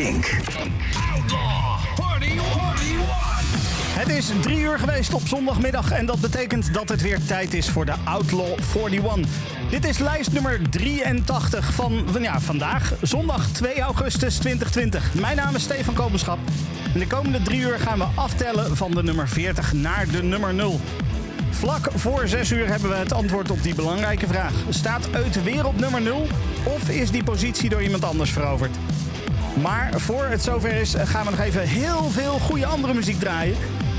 Kink. Het is drie uur geweest op zondagmiddag en dat betekent dat het weer tijd is voor de Outlaw 41. Dit is lijst nummer 83 van, ja, vandaag, zondag 2 augustus 2020. Mijn naam is Stefan Kopenschap. In de komende drie uur gaan we aftellen van de nummer 40 naar de nummer 0. Vlak voor 6 uur hebben we het antwoord op die belangrijke vraag. Staat Eut weer op nummer 0 of is die positie door iemand anders veroverd? Maar voor het zover is, gaan we nog even heel veel goede andere muziek draaien.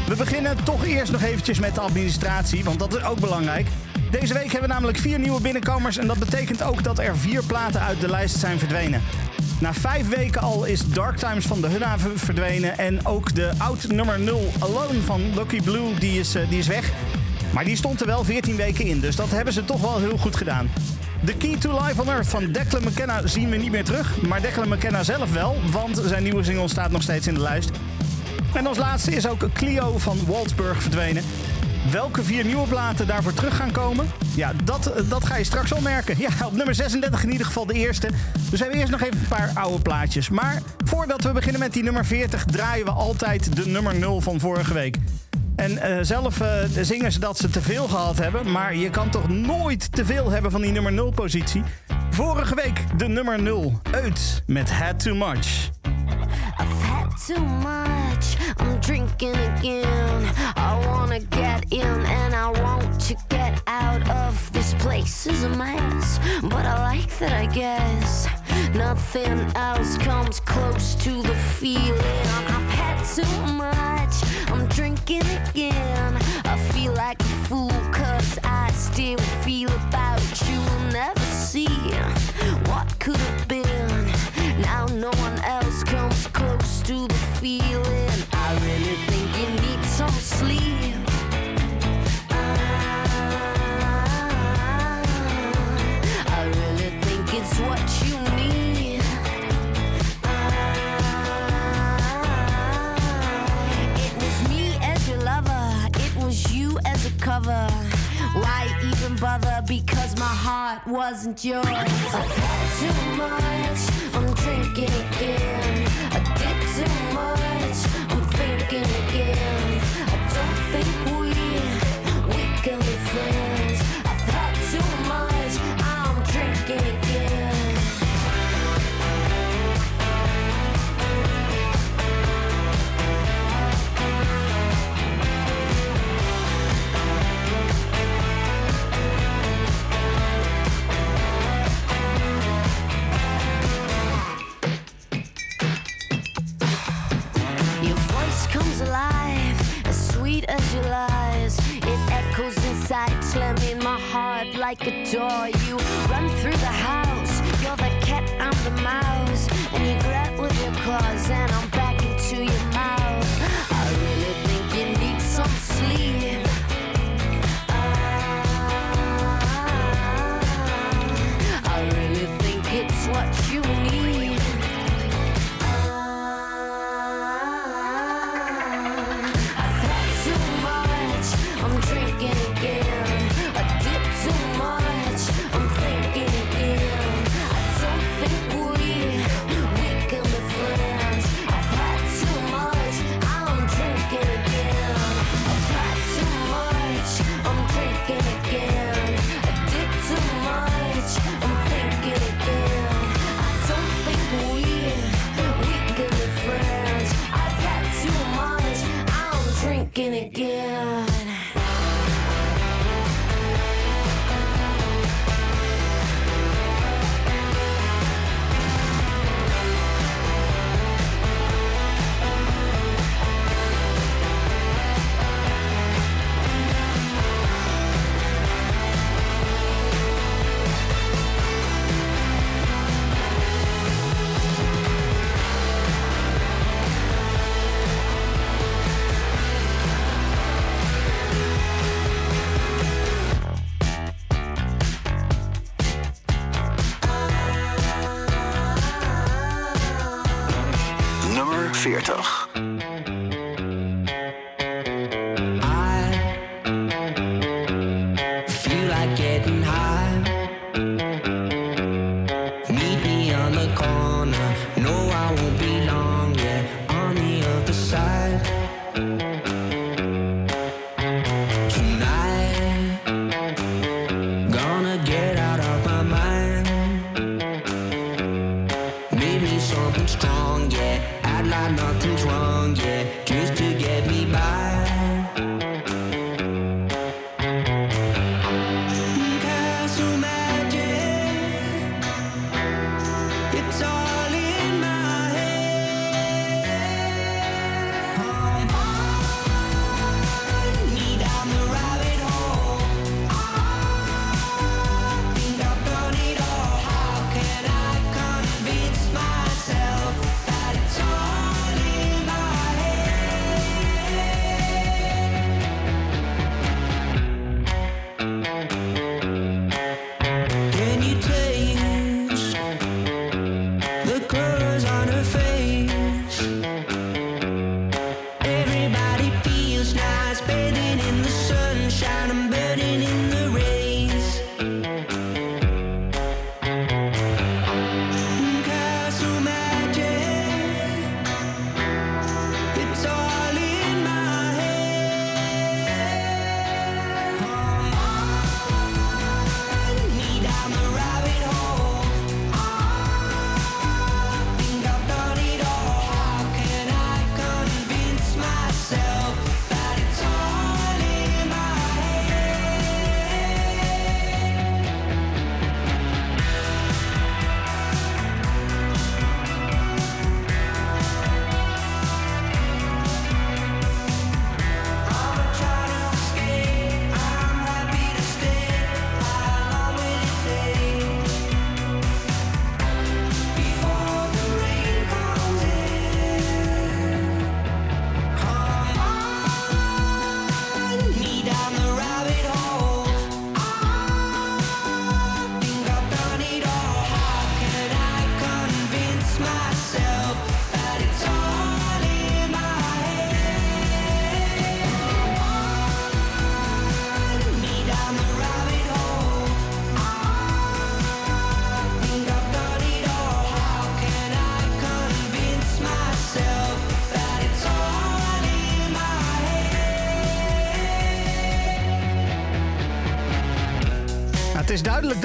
We beginnen toch eerst nog eventjes met de administratie, want dat is ook belangrijk. Deze week hebben we namelijk vier nieuwe binnenkomers en dat betekent ook dat er vier platen uit de lijst zijn verdwenen. Na vijf weken al is Dark Times van de Hudda verdwenen en ook de oud nummer 0 Alone van Lucky Blue die is, eh, die is weg. Maar die stond er wel 14 weken in, dus dat hebben ze toch wel heel goed gedaan. The Key to Life on Earth van Declan McKenna zien we niet meer terug. Maar Declan McKenna zelf wel, want zijn nieuwe single staat nog steeds in de lijst. En als laatste is ook Clio van Waldsburg verdwenen. Welke vier nieuwe platen daarvoor terug gaan komen? Ja, dat, dat ga je straks al merken. Ja, op nummer 36 in ieder geval de eerste. Dus we hebben eerst nog even een paar oude plaatjes. Maar voordat we beginnen met die nummer 40... draaien we altijd de nummer 0 van vorige week. En uh, zelf uh, zingen ze dat ze te veel gehad hebben. Maar je kan toch nooit te veel hebben van die nummer 0 positie. Vorige week de nummer 0. Uit met Had Too Much. I've had too much. I'm drinking again. I wanna get in and I want to get out of this place is a mess. But I like that, I guess. Nothing else comes close to the feeling. Too much. I'm drinking again. I feel like a fool, cause I still feel about you. Never see what could have been. Now no one else comes close to the feeling. I really think you need some sleep. Ah, I really think it's what bother? Because my heart wasn't yours. I've had too much, I'm drinking again. I did too much, I'm thinking again. I don't think we, we can be friends. Sweet as your lies. It echoes inside, slamming my heart like a door. You run through the house, you're the cat, I'm the mouse. And you grab with your claws, and I'm back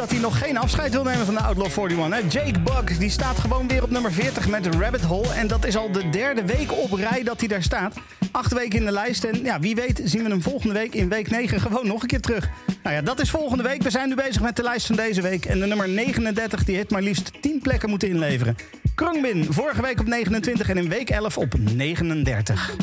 dat hij nog geen afscheid wil nemen van de Outlaw 41. Hè? Jake Buck die staat gewoon weer op nummer 40 met Rabbit Hole. En dat is al de derde week op rij dat hij daar staat. Acht weken in de lijst. En ja, wie weet zien we hem volgende week in week 9 gewoon nog een keer terug. Nou ja, dat is volgende week. We zijn nu bezig met de lijst van deze week. En de nummer 39 die heeft maar liefst 10 plekken moeten inleveren. Krongbin vorige week op 29 en in week 11 op 39.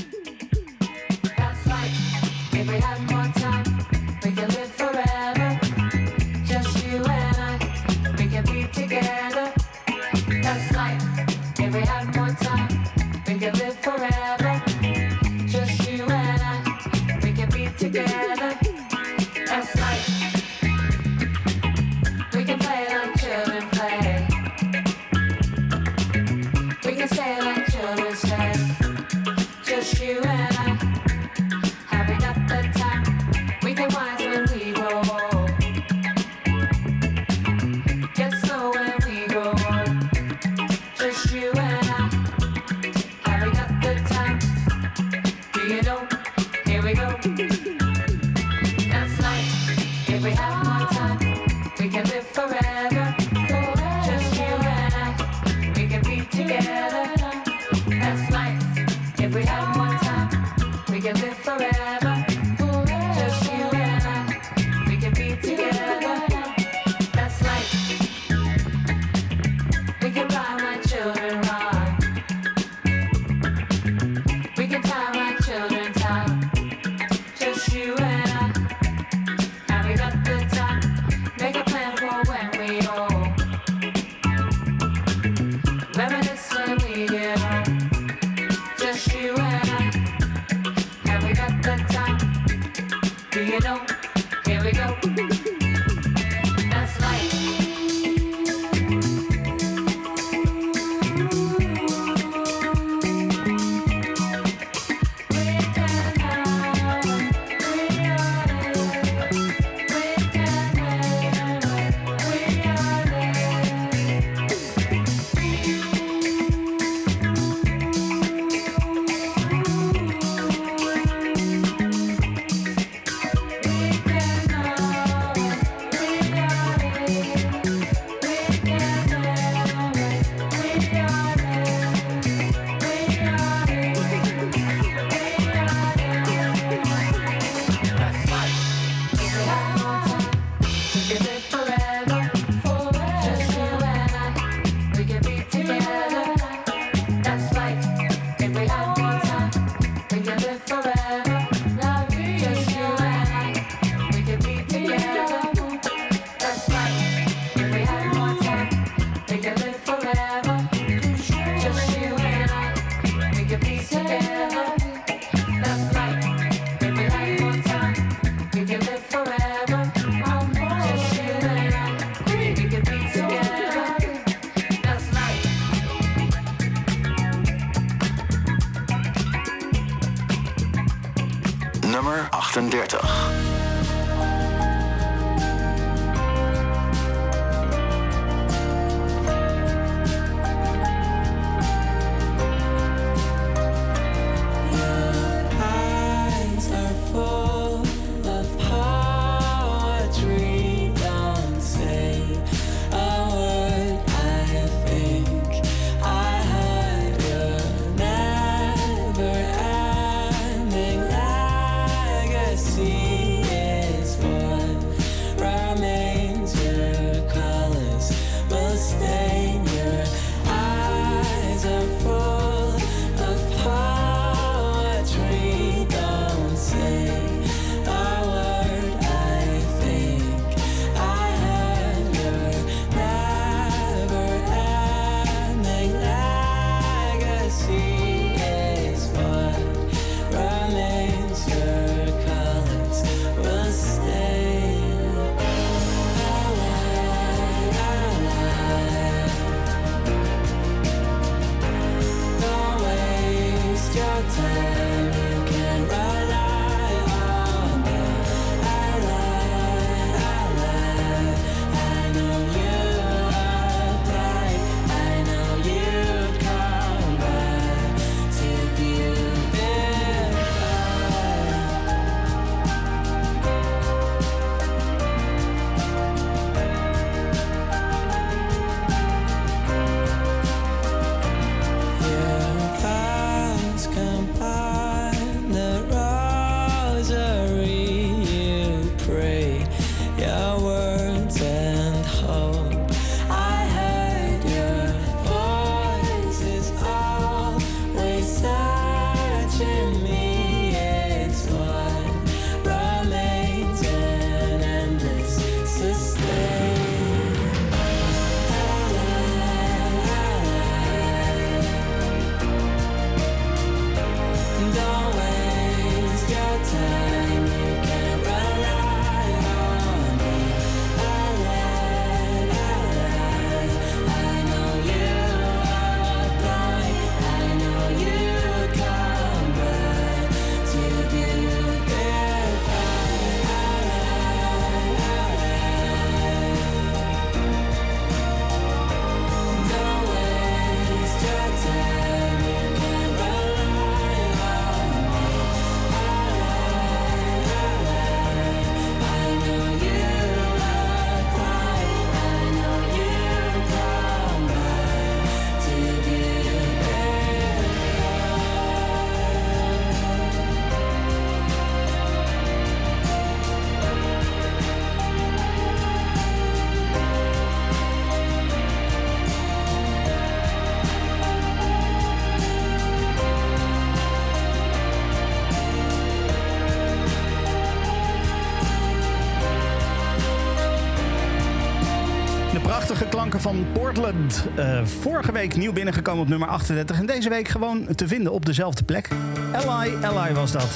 Portland. Eh, vorige week nieuw binnengekomen op nummer 38. En deze week gewoon te vinden op dezelfde plek. Ally, Ally was dat.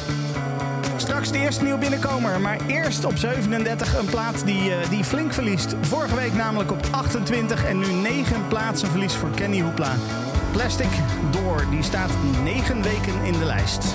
Straks de eerste nieuw binnenkomer. Maar eerst op 37 een plaat die, eh, die flink verliest. Vorige week namelijk op 28 en nu 9 plaatsen verlies voor Kenny Hoopla. Plastic Door, die staat 9 weken in de lijst.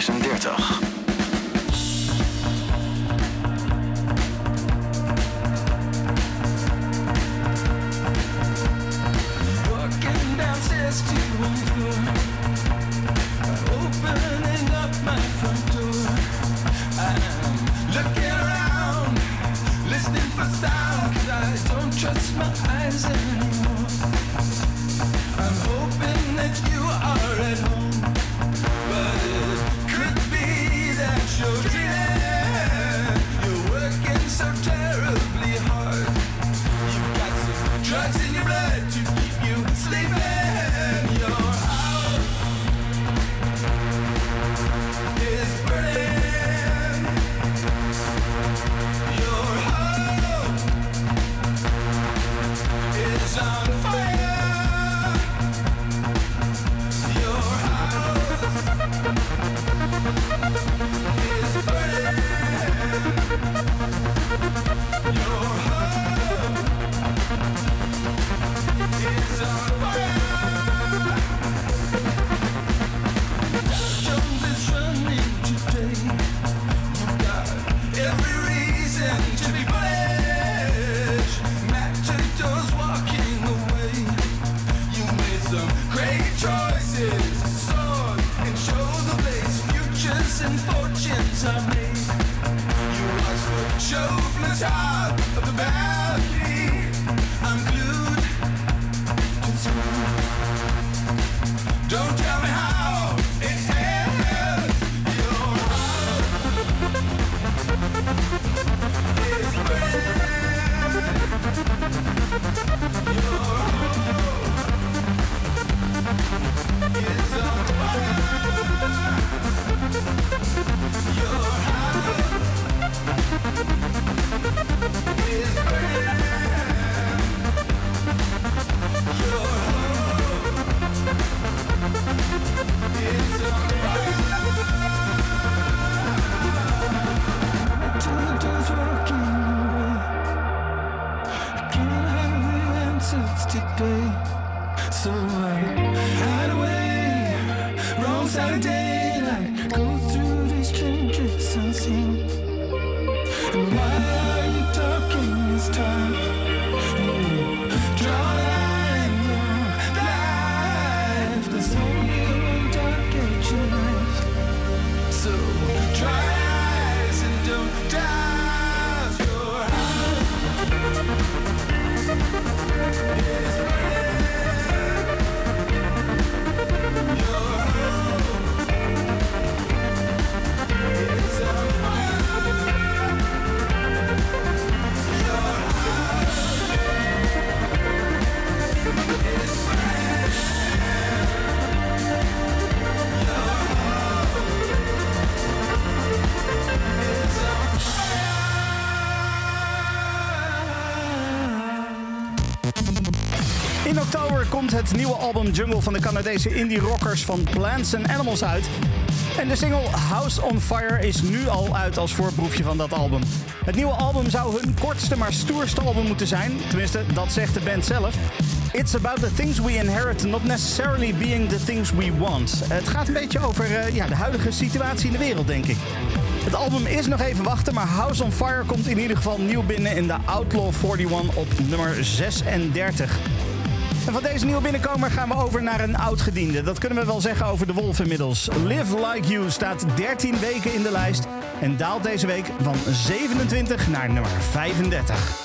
36. Het nieuwe album Jungle van de Canadese indie rockers van Plants and Animals uit. En de single House on Fire is nu al uit als voorproefje van dat album. Het nieuwe album zou hun kortste maar stoerste album moeten zijn. Tenminste, dat zegt de band zelf. It's about the things we inherit, not necessarily being the things we want. Het gaat een beetje over eh, ja, de huidige situatie in de wereld, denk ik. Het album is nog even wachten, maar House on Fire komt in ieder geval nieuw binnen in de Outlaw 41 op nummer 36. Van deze nieuwe binnenkomer gaan we over naar een oud-gediende. Dat kunnen we wel zeggen over de Wolf inmiddels. Live Like You staat 13 weken in de lijst en daalt deze week van 27 naar nummer 35.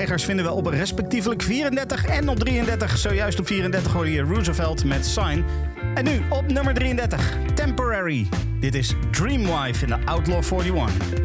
stijgers vinden we op respectievelijk 34 en op 33. Zojuist op 34 hoor je Roosevelt met Sign. En nu op nummer 33, Temporary. Dit is Dreamwife in de Outlaw 41.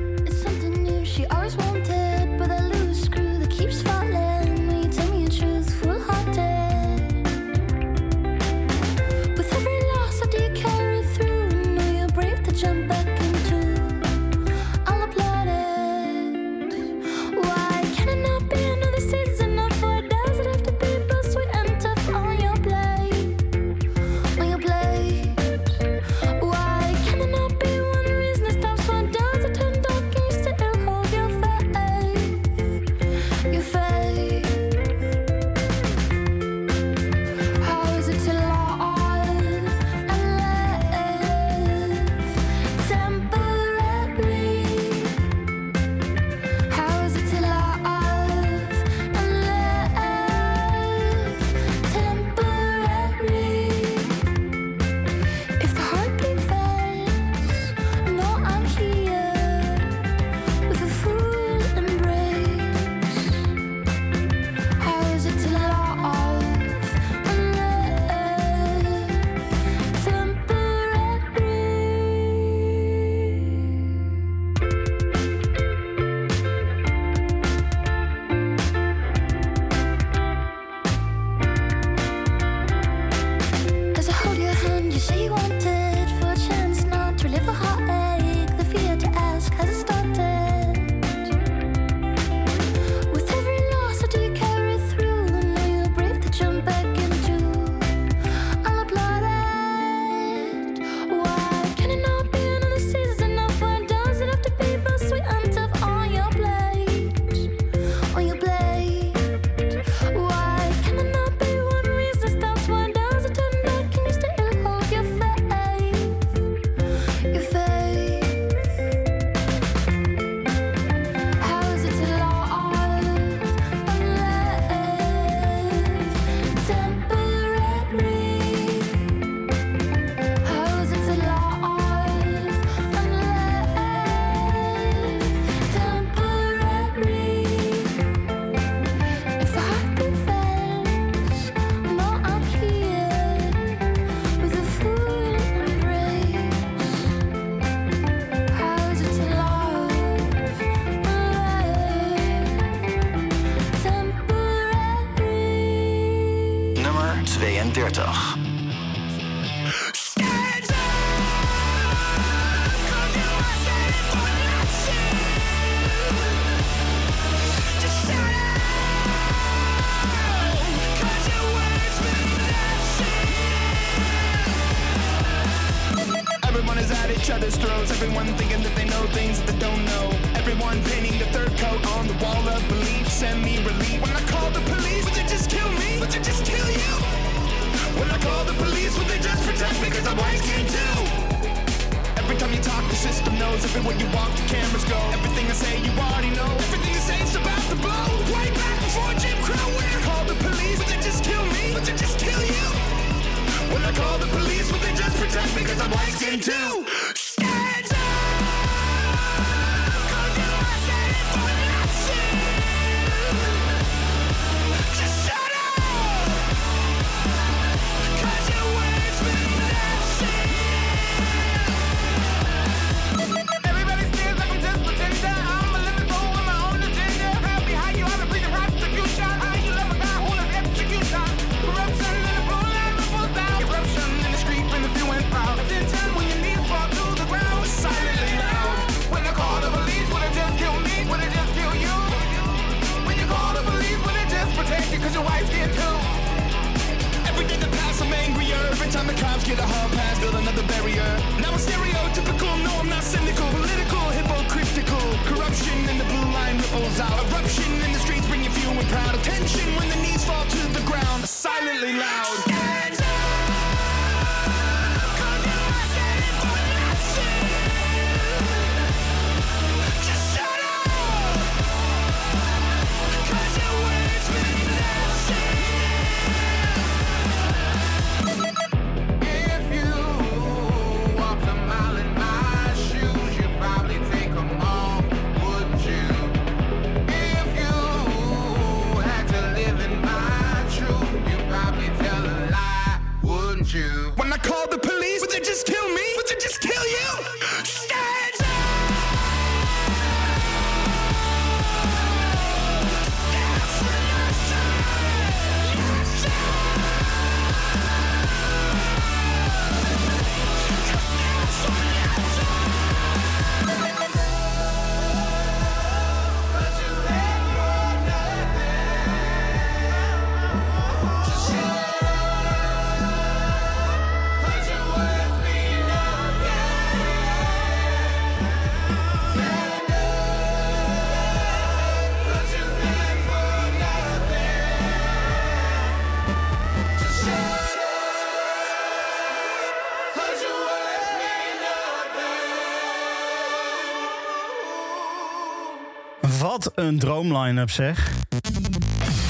Een droomline-up zeg.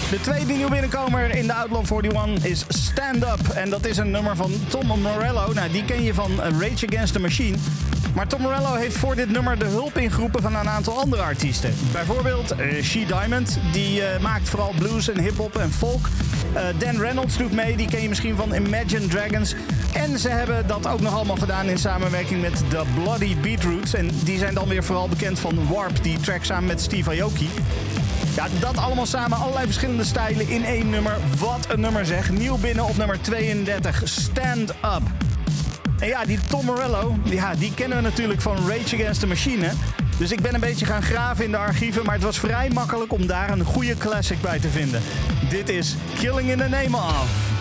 De tweede nieuwe binnenkomer in de Outland 41 is Stand Up. En dat is een nummer van Tom Morello. Nou, die ken je van eh, Rage Against the Machine. Maar Tom Morello heeft voor dit nummer de hulp ingeroepen van een aantal andere artiesten. Bijvoorbeeld eh, She Diamond, die eh, maakt vooral blues en hip-hop en folk. Dan Reynolds doet mee, die ken je misschien van Imagine Dragons. En ze hebben dat ook nog allemaal gedaan in samenwerking met The Bloody Beetroots. En die zijn dan weer vooral bekend van Warp, die track samen met Steve Aoki. Ja, dat allemaal samen, allerlei verschillende stijlen in één nummer. Wat een nummer zeg. Nieuw binnen op nummer 32, Stand Up. En ja, die Tom Morello, die kennen we natuurlijk van Rage Against the Machine. Dus ik ben een beetje gaan graven in de archieven, maar het was vrij makkelijk om daar een goede classic bij te vinden. Dit is Killing in the Name of.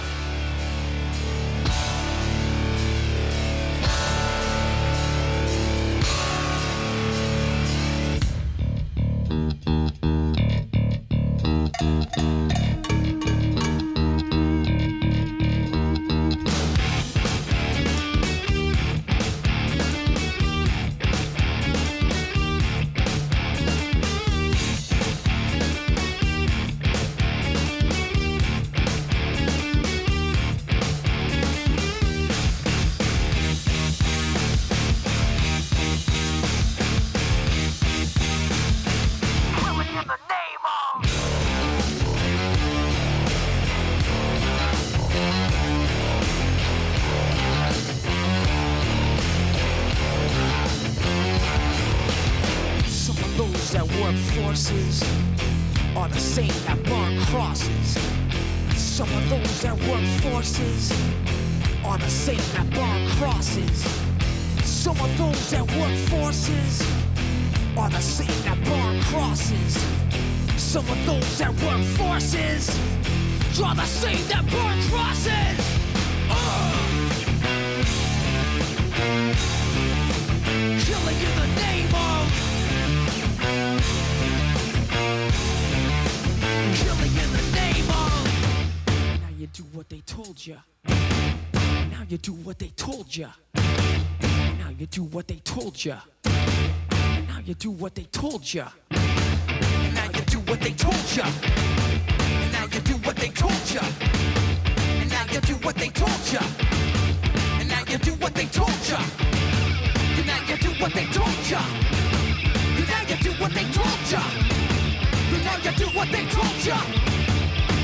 You. Now you do what they told you. Now you do what they told you. Now you do what they told you. Now you do what they told you. And now you do what they told you. And now you do what they told you. And now you do what they told you. And now you do what they told you. And now you do what they told you.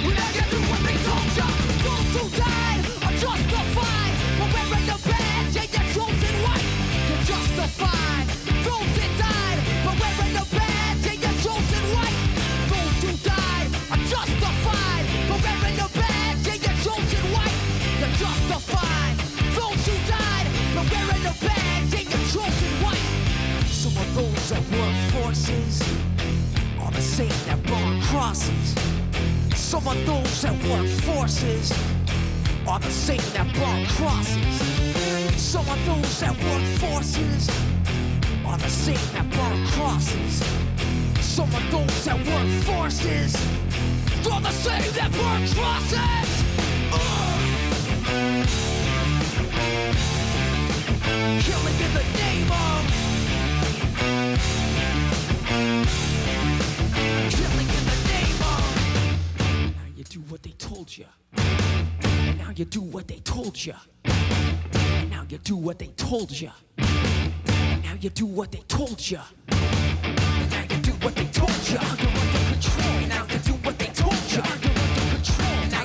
And now you do what they told you. Those who died are justified Some of those that work forces are the same that burn crosses. Some of those that work forces are the same that burn crosses. Some of those that work forces are the same that burn crosses. Ugh. Killing in the name of. Killing in the name of. Now you do what they told you. Now you do what they told you. And now you do what they told you. And now you do what they told you. And now you do what they told you. You're under control. And now you do what they told you. You're under control. And now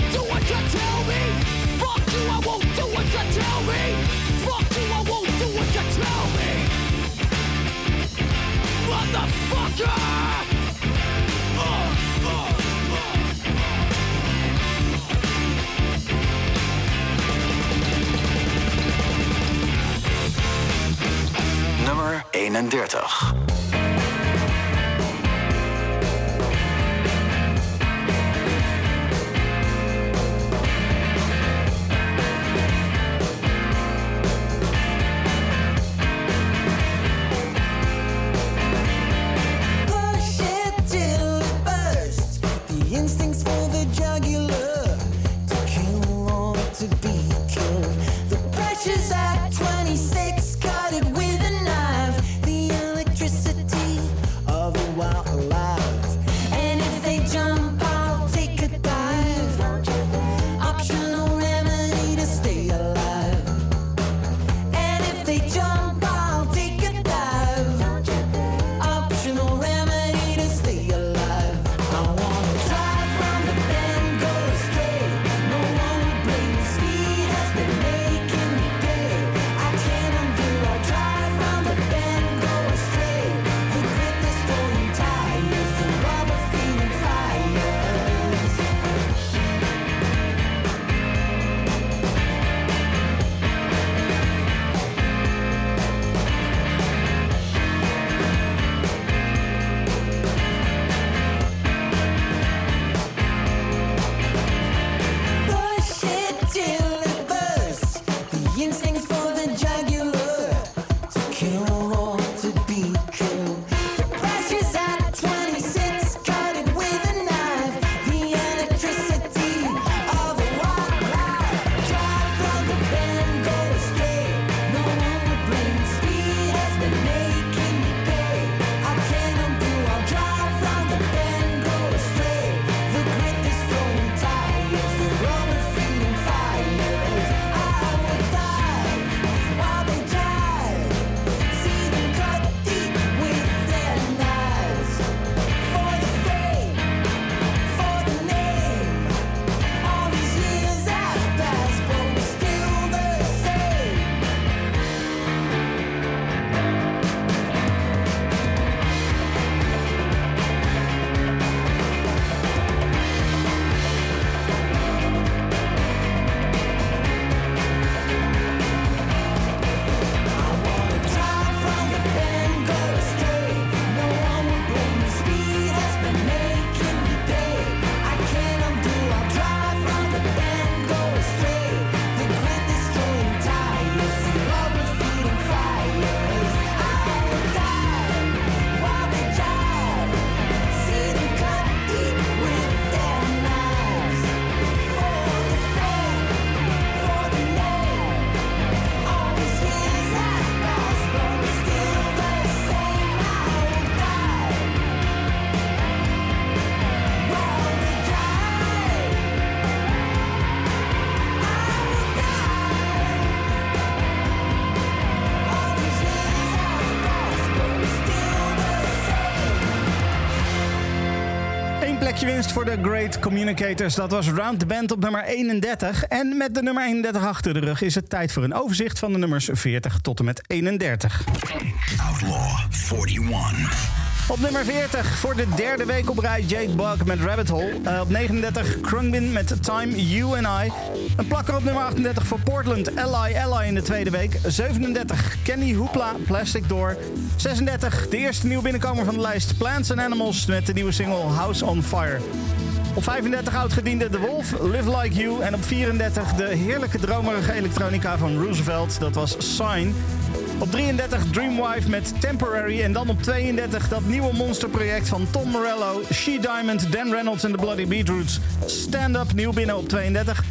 39. Voor de Great Communicators. Dat was Round the Band op nummer 31. En met de nummer 31 achter de rug is het tijd voor een overzicht van de nummers 40 tot en met 31. Outlaw 41. Op nummer 40 voor de derde week op rij Jake Bug met Rabbit Hole. Eh, op 39 Krungbin met Time You and I. Een plakker op nummer 38 voor Portland, Ally Ally in de tweede week. 37 Kenny Hoopla, Plastic Door. 36 de eerste nieuwe binnenkomer van de lijst Plants and Animals met de nieuwe single House on Fire. Op 35 oudgediende The Wolf, Live Like You. En op 34 de heerlijke dromerige elektronica van Roosevelt. Dat was Sign. Op 33 Dreamwife met Temporary. En dan op 32 dat nieuwe monsterproject van Tom Morello, She Diamond, Dan Reynolds en The Bloody Beetroots. Stand Up, nieuw binnen op 32.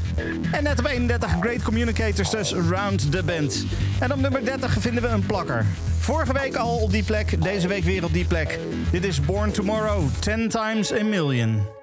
En net op 31 Great Communicators, dus Round the Band. En op nummer 30 vinden we een plakker. Vorige week al op die plek, deze week weer op die plek. Dit is Born Tomorrow, 10 times a million.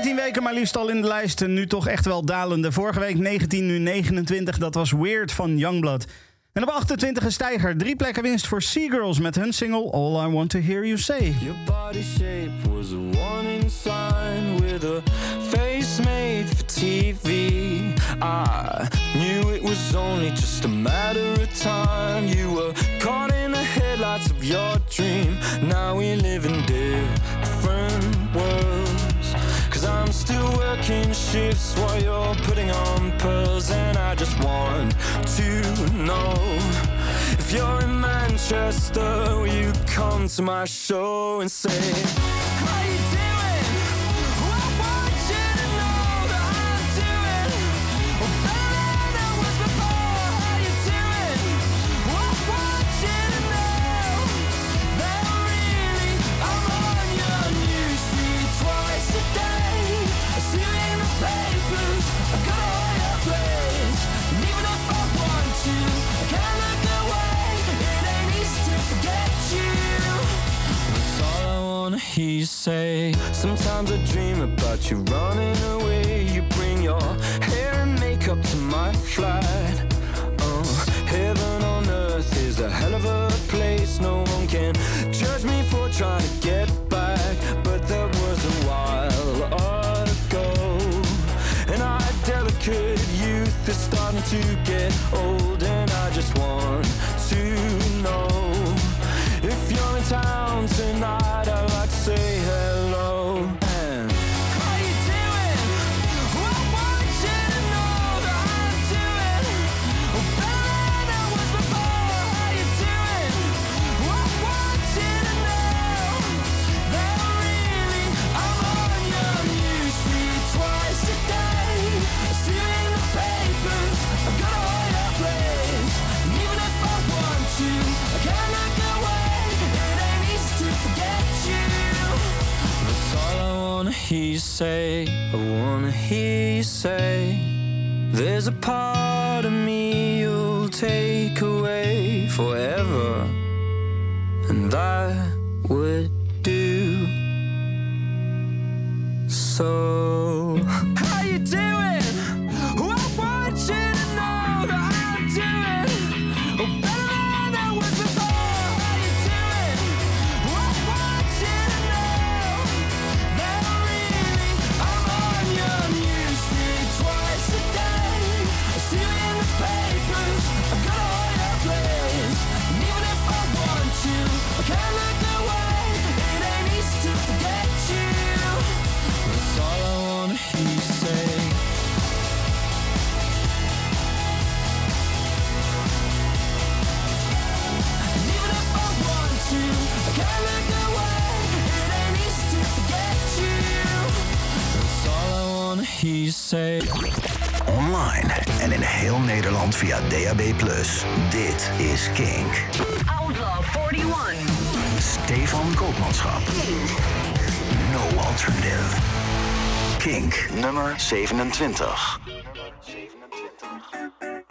13 weken maar liefst al in de lijst. Nu toch echt wel dalende. Vorige week 19, nu 29. Dat was Weird van Youngblood. En op 28 een stijger. Drie plekken winst voor Seagirls met hun single All I Want To Hear You Say. Your body shape was a warning sign with a face made for TV. I knew it was only just a matter of time. You were caught in the headlights of your dream. Now we live in. I'm still working shifts while you're putting on pearls And I just want to know If you're in Manchester, will you come to my show and say he say? Sometimes I dream about you running away. You bring your hair and makeup to my flight. Oh, heaven on earth is a hell of a place. No one can judge me for trying to he say, I wanna hear you say, There's a part of me you'll take away forever, and that would do so. he say. Online en in heel Nederland via DAB+. Dit is Kink. Outlaw 41. Stefan Koopmanschap. No alternative. Kink, nummer 27. Nummer 27.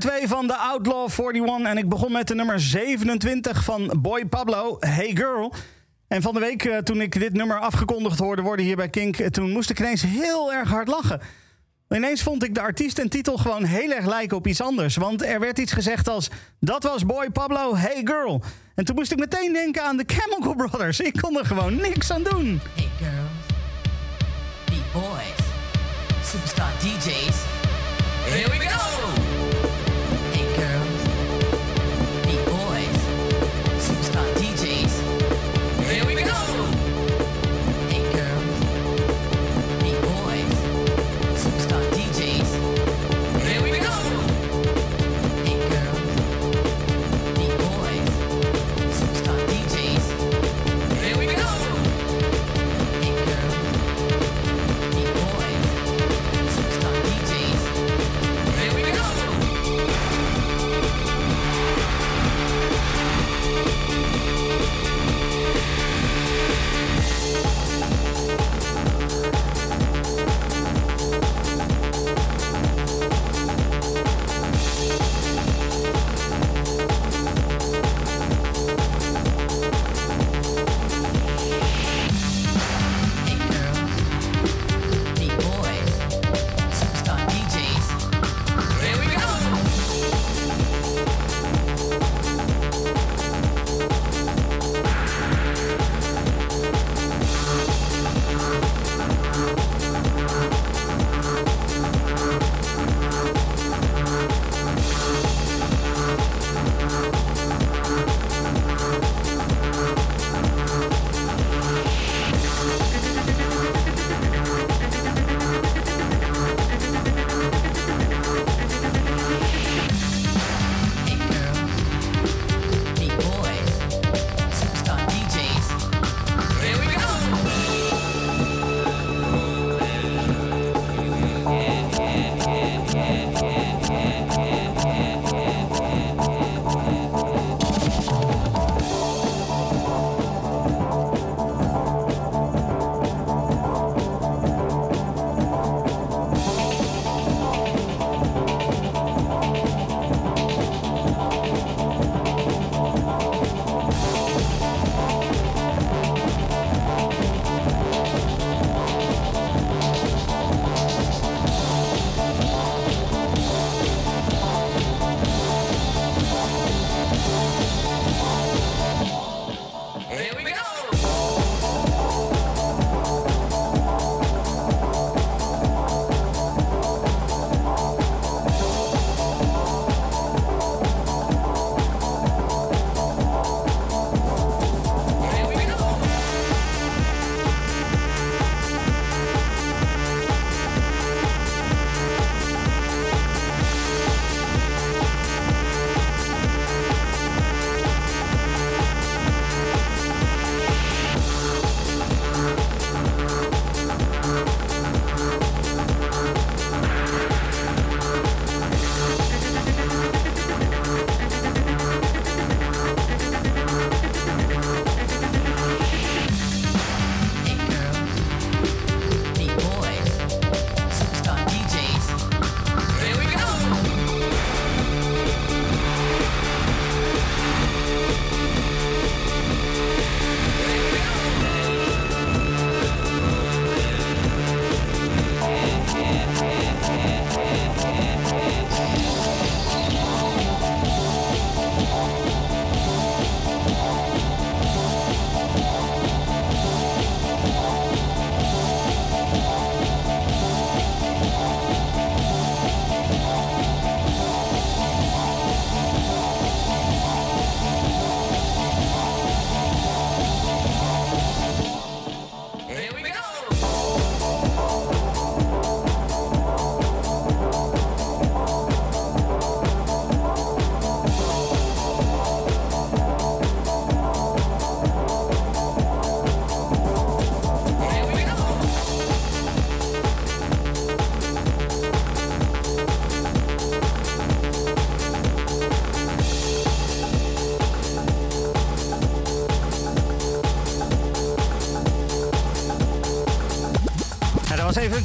2 van de Outlaw 41. En ik begon met de nummer 27 van Boy Pablo, Hey Girl. En van de week, eh, toen ik dit nummer afgekondigd hoorde worden hier bij Kink... eh, toen moest ik ineens heel erg hard lachen. Ineens vond ik de artiest en titel gewoon heel erg lijken op iets anders. Want er werd iets gezegd als... Dat was Boy Pablo, Hey Girl. En toen moest ik meteen denken aan de Chemical Brothers. Ik kon er gewoon niks aan doen. Hey girls, beat boys, superstar DJs. Here we go!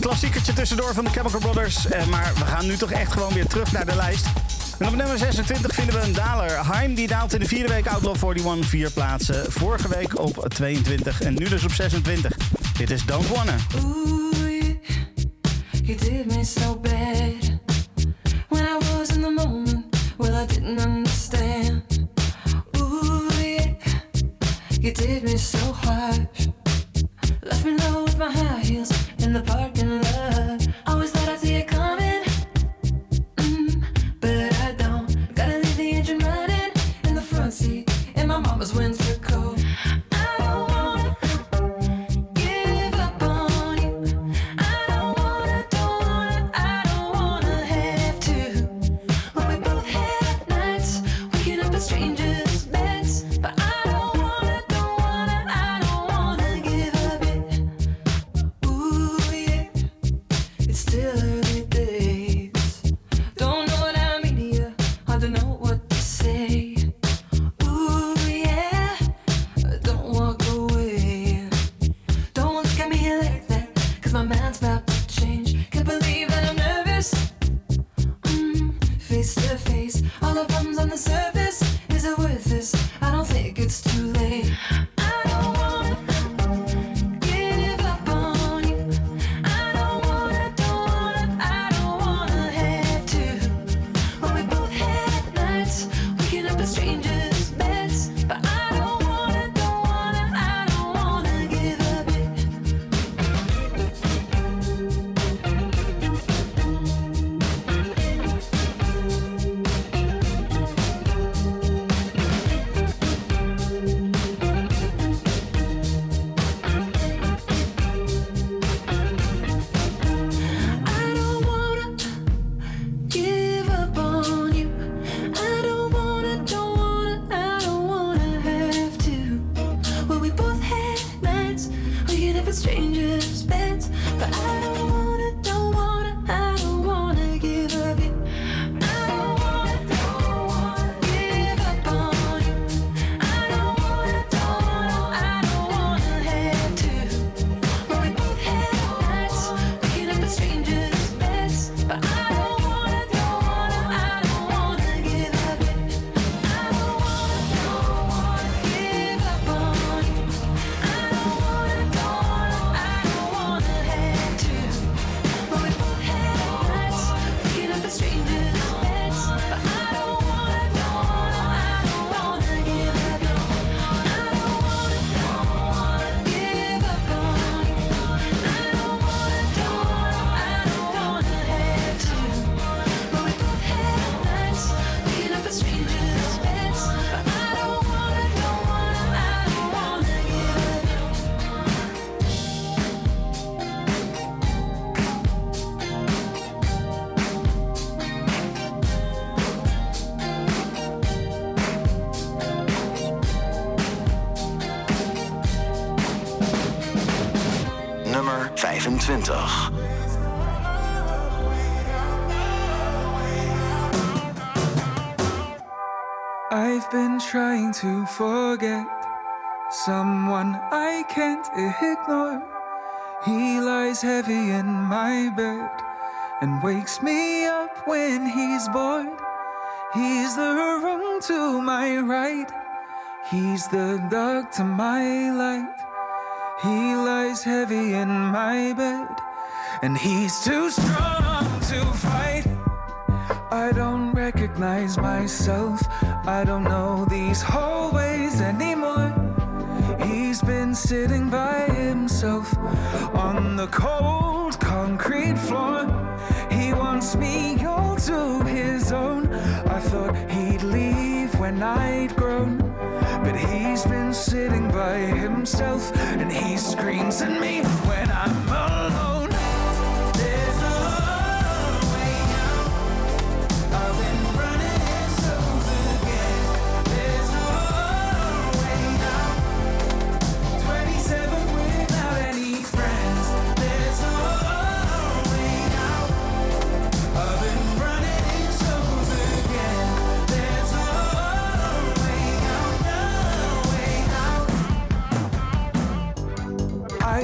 klassiekertje tussendoor van de Chemical Brothers. Eh, maar we gaan nu toch echt gewoon weer terug naar de lijst. En op nummer 26 vinden we een daler. Heim die daalt in de vierde week Outlaw 41 vier plaatsen. Vorige week op 22 en nu dus op 26. Dit is Don't Wanna. Ooh, you me Sonntag. I've been trying to forget someone I can't ignore. He lies heavy in my bed and wakes me up when he's bored. He's the room to my right, he's the dark to my light. He lies heavy in my bed, and he's too strong to fight. I don't recognize myself, I don't know these hallways anymore. He's been sitting by himself on the cold concrete floor. He wants me all to his own. I thought he'd leave when I'd grown sitting by himself and he screams at me when I'm alone.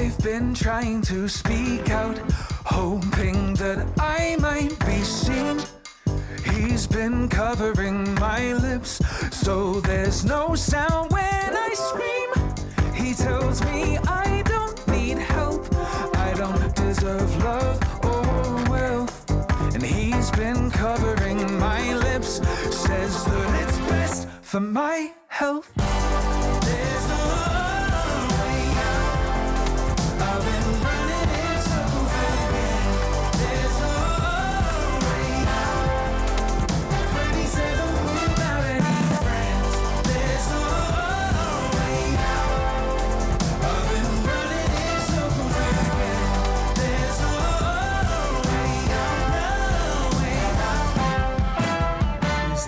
I've been trying to speak out, hoping that I might be seen. He's been covering my lips, so there's no sound when I scream. He tells me I don't need help, I don't deserve love or wealth. And he's been covering my lips, says that it's best for my health. There's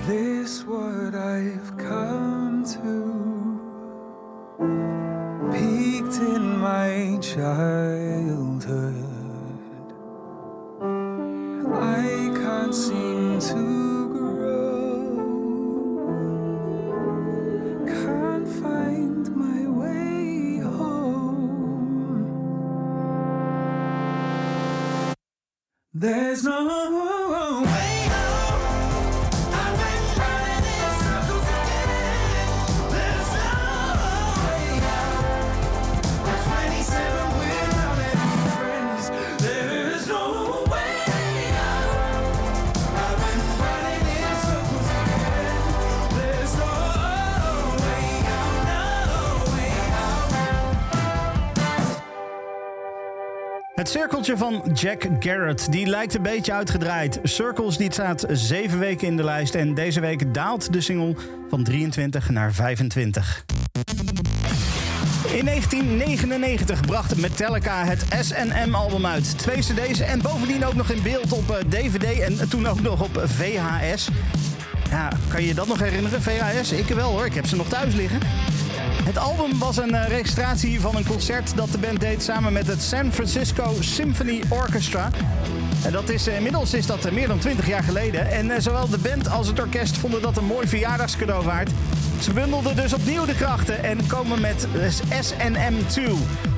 this what I've come to? Peaked in my childhood. I can't seem to grow. Can't find my way home. There's no Het cirkeltje van Jack Garrett, die lijkt een beetje uitgedraaid. Circles die staat zeven weken in de lijst en deze week daalt de single van 23 naar 25. In 1999 bracht Metallica het S&M-album uit. Twee cd's en bovendien ook nog in beeld op eh, DVD en toen ook nog op VHS. Ja, kan je je dat nog herinneren, VHS? Ik wel hoor, ik heb ze nog thuis liggen. Het album was een eh, registratie van een concert dat de band deed samen met het San Francisco Symphony Orchestra. En dat is, eh, inmiddels is dat eh, meer dan 20 jaar geleden. En zowel de band als het orkest vonden dat een mooi verjaardagscadeau waard. Ze bundelden dus opnieuw de krachten en komen met eh, SNM2.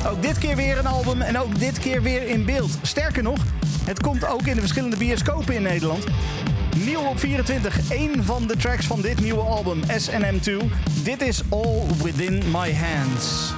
Ook dit keer weer een album en ook dit keer weer in beeld. Sterker nog, het komt ook in de verschillende bioscopen in Nederland. Nieuw op 24, één van de tracks van dit nieuwe album, SNM2. Dit is All Within My Hands.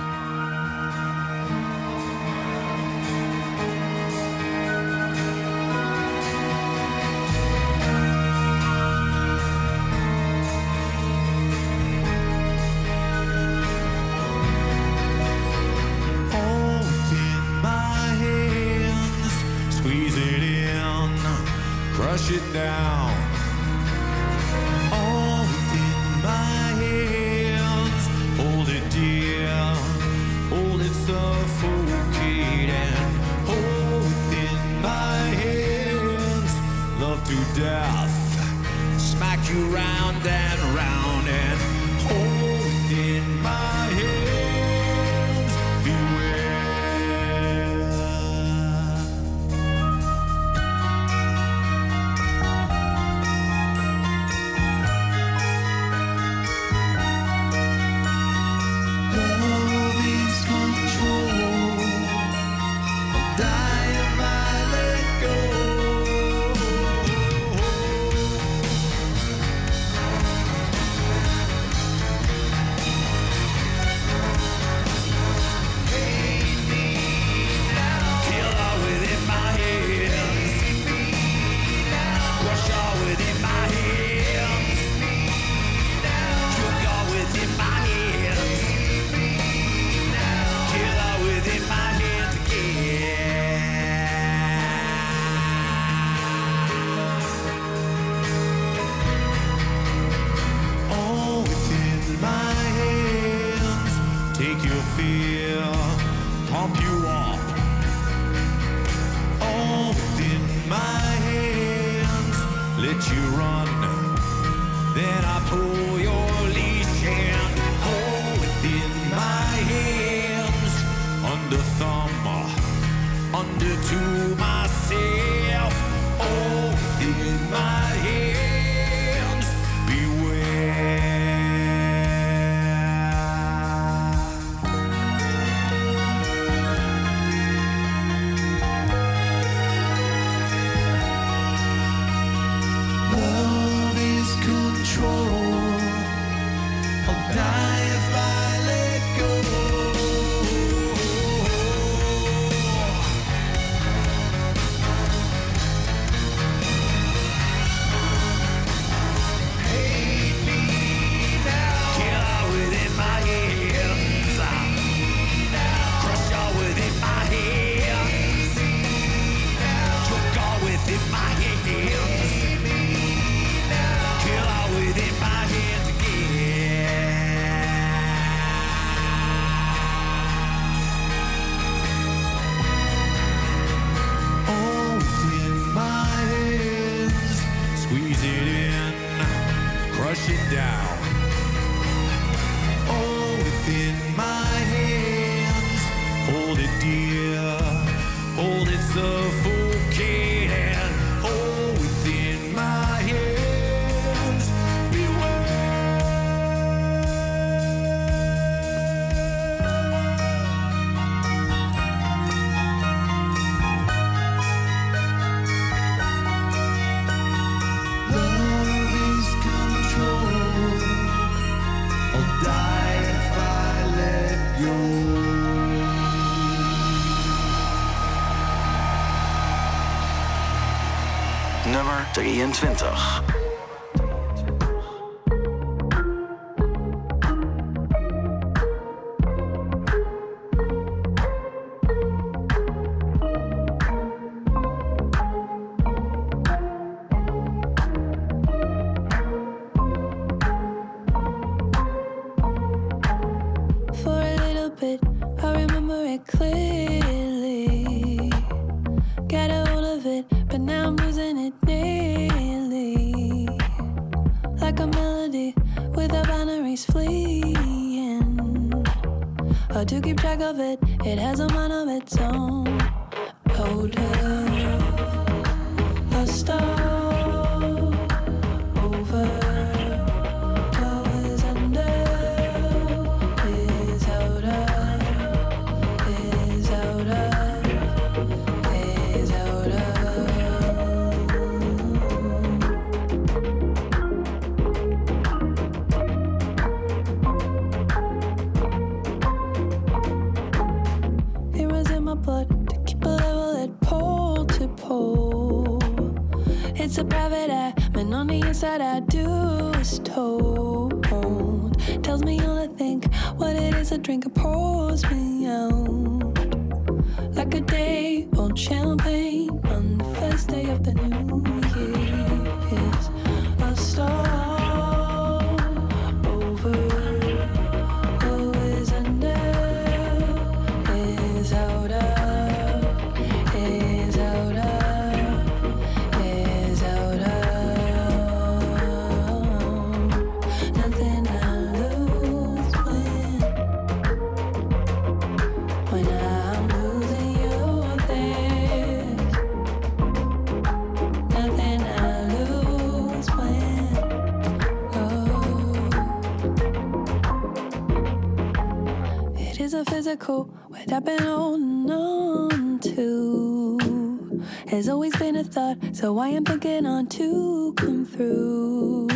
24. miracle what I've been holding on to has always been a thought, so I am thinking on to come through.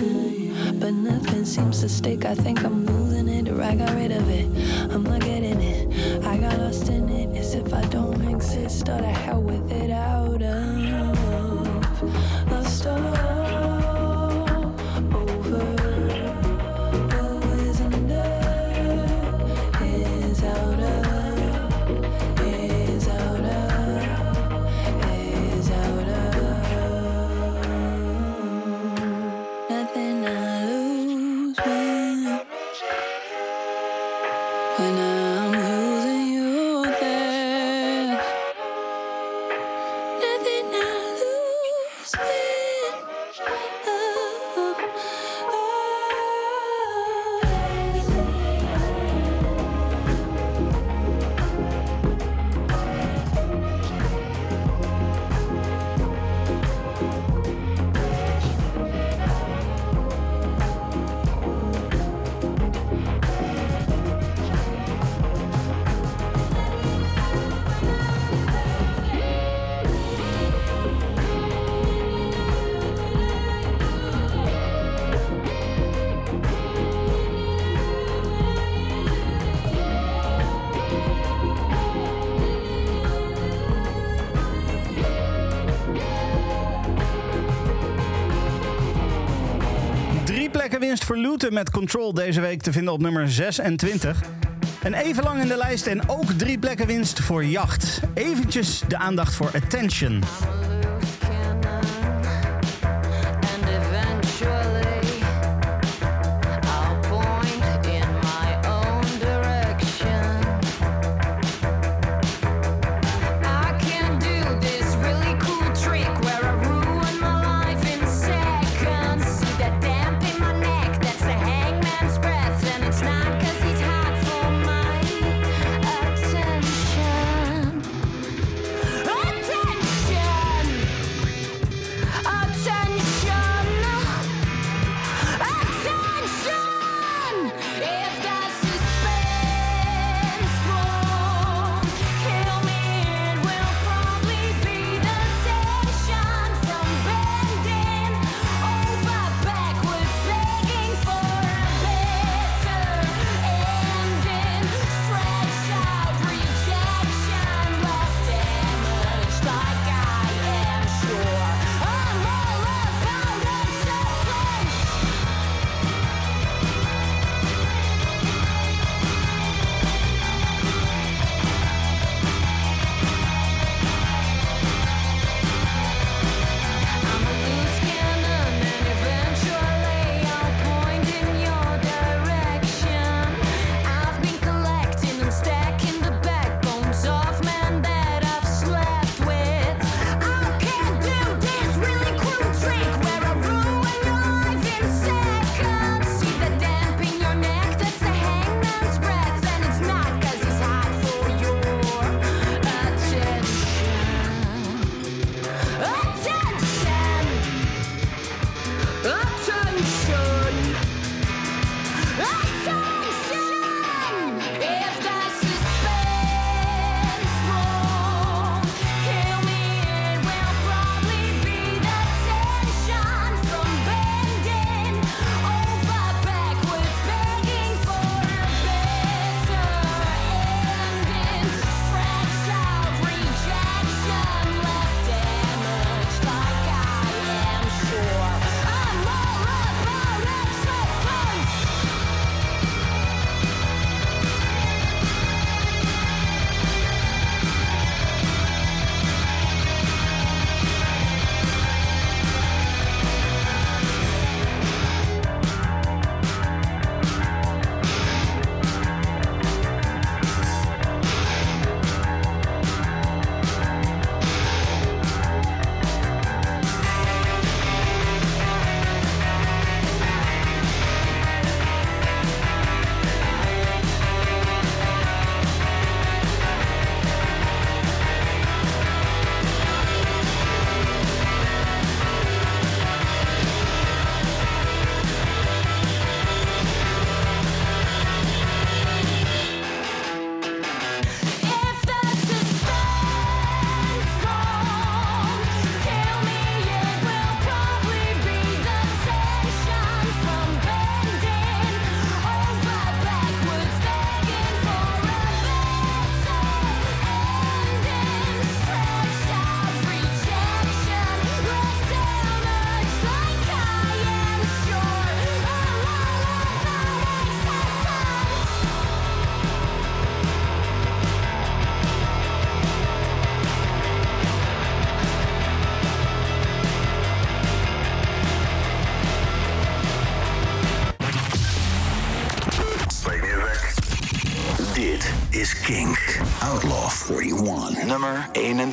But nothing seems to stick. I think I'm losing it, or I got rid of it. I'm not getting it. I got lost in it. As if I don't exist, or the hell with it out of. looten met Control deze week te vinden op nummer 26. En even lang in de lijst en ook drie plekken winst voor Jacht. Eventjes de aandacht voor Attention.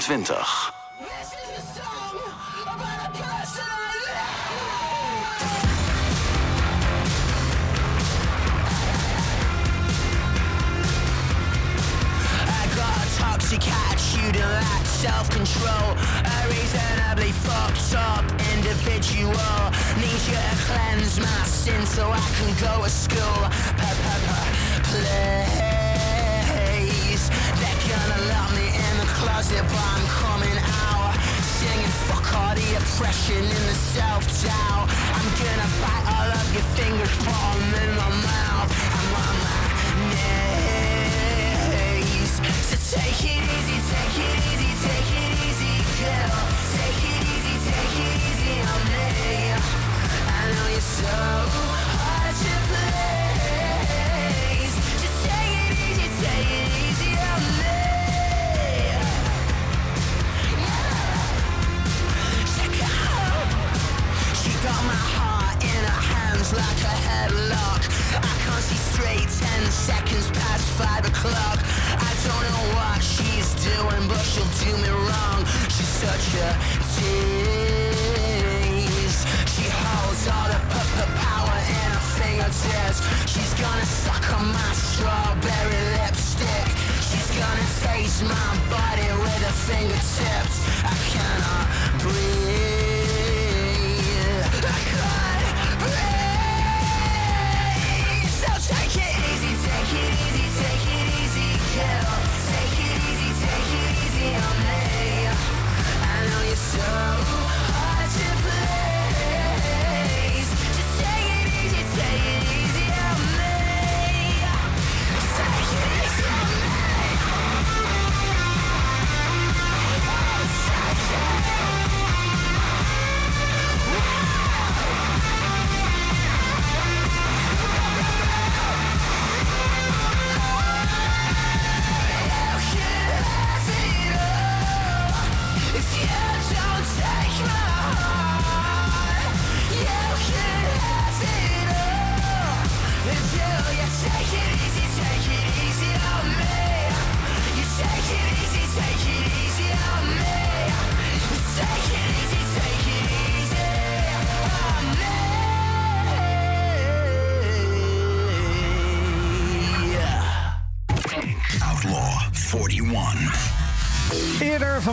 20.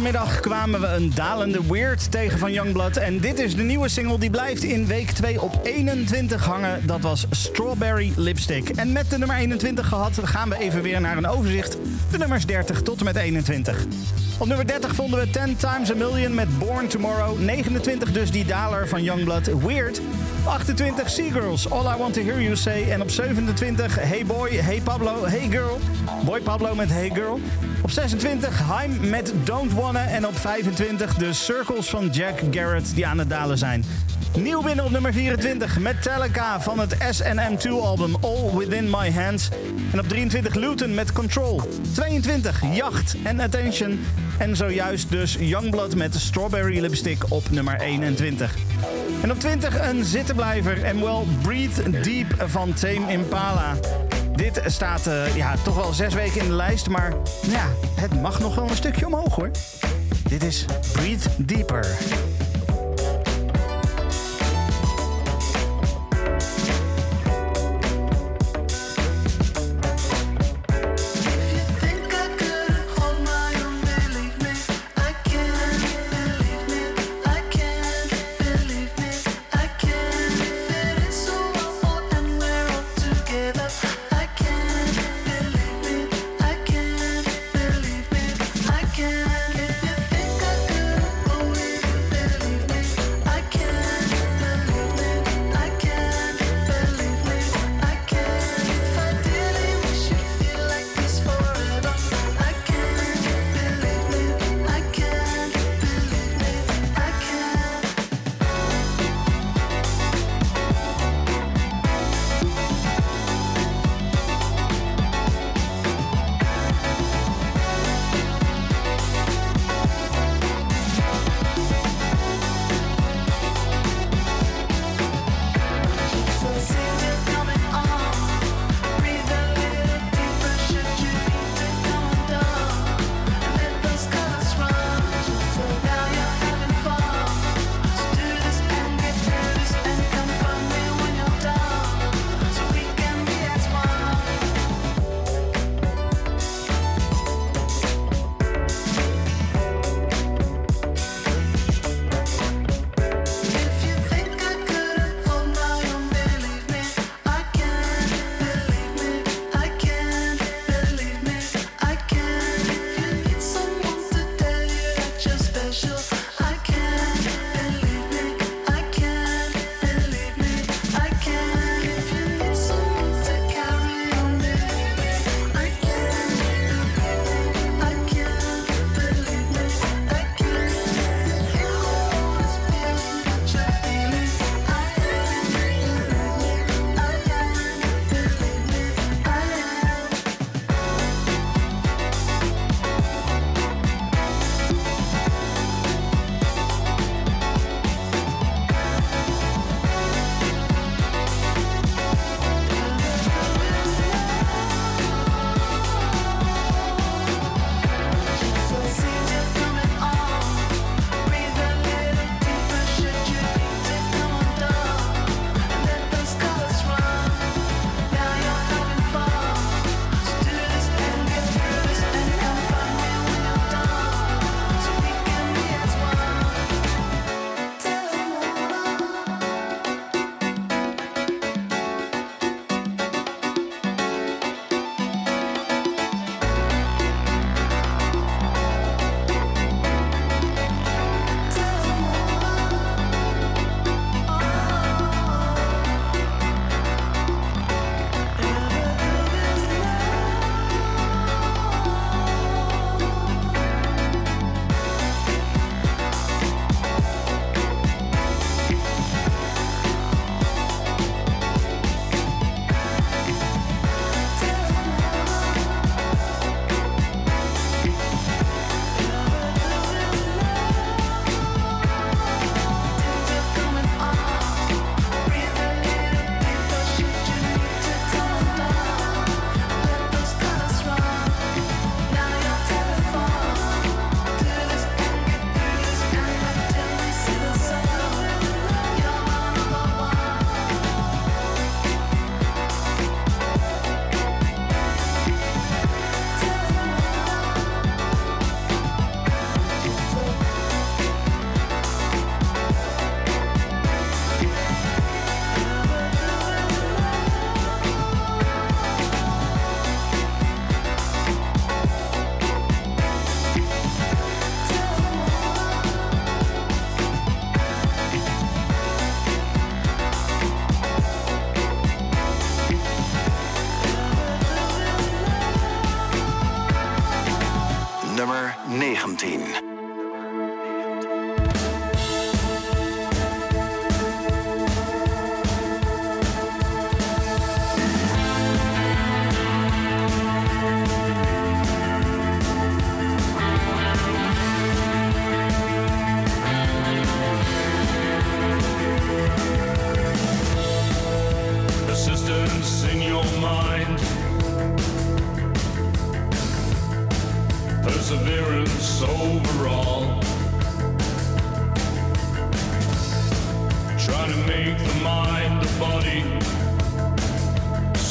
Vanmiddag kwamen we een dalende Weird tegen van Youngblood. En dit is de nieuwe single die blijft in week 2 op 21 hangen. Dat was Strawberry Lipstick. En met de nummer 21 gehad gaan we even weer naar een overzicht. De nummers 30 tot en met 21. Op nummer 30 vonden we 10 Times a Million met Born Tomorrow. 29 dus die daler van Youngblood, Weird. Op 28 Seagirls, All I Want To Hear You Say. En op 27 Hey Boy, Hey Pablo, Hey Girl. Boy Pablo met Hey Girl. Op 26 Haim met Don't Wanna. En op 25 de Circles van Jack Garrett die aan het dalen zijn. Nieuw binnen op nummer 24 Metallica van het SNM2-album All Within My Hands. En op 23 Luton met Control. 22 Yacht en Attention. En zojuist dus Youngblood met Strawberry Lipstick op nummer 21. En op 20 een zittenblijver en wel Breathe Deep van Tame Impala. Dit staat eh, ja, toch wel zes weken in de lijst, maar ja, het mag nog wel een stukje omhoog hoor. Dit is Breathe Deeper.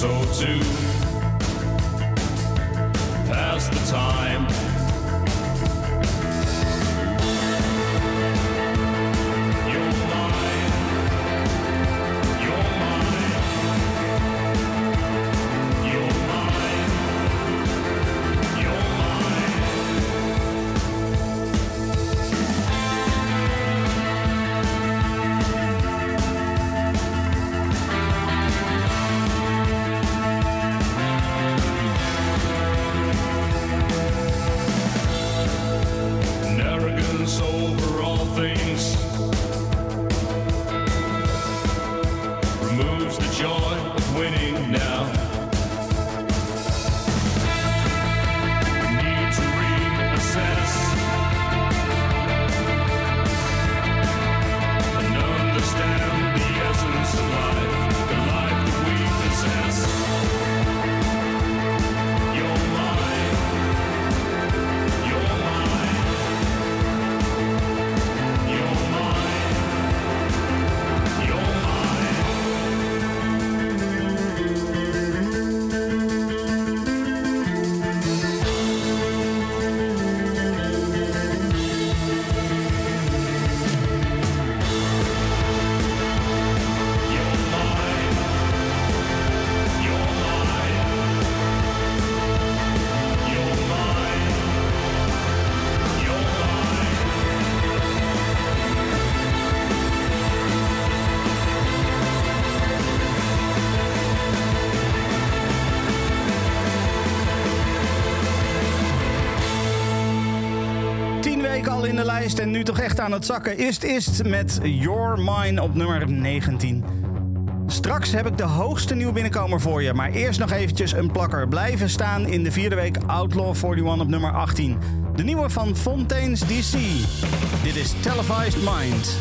so too. nu toch echt aan het zakken. Ist Ist met Your Mind op nummer 19. Straks heb ik de hoogste nieuw binnenkomer voor je. Maar eerst nog eventjes een plakker. Blijven staan in de vierde week Outlaw 41 op nummer 18. De nieuwe van Fontaine's DC. Dit is Televised Mind.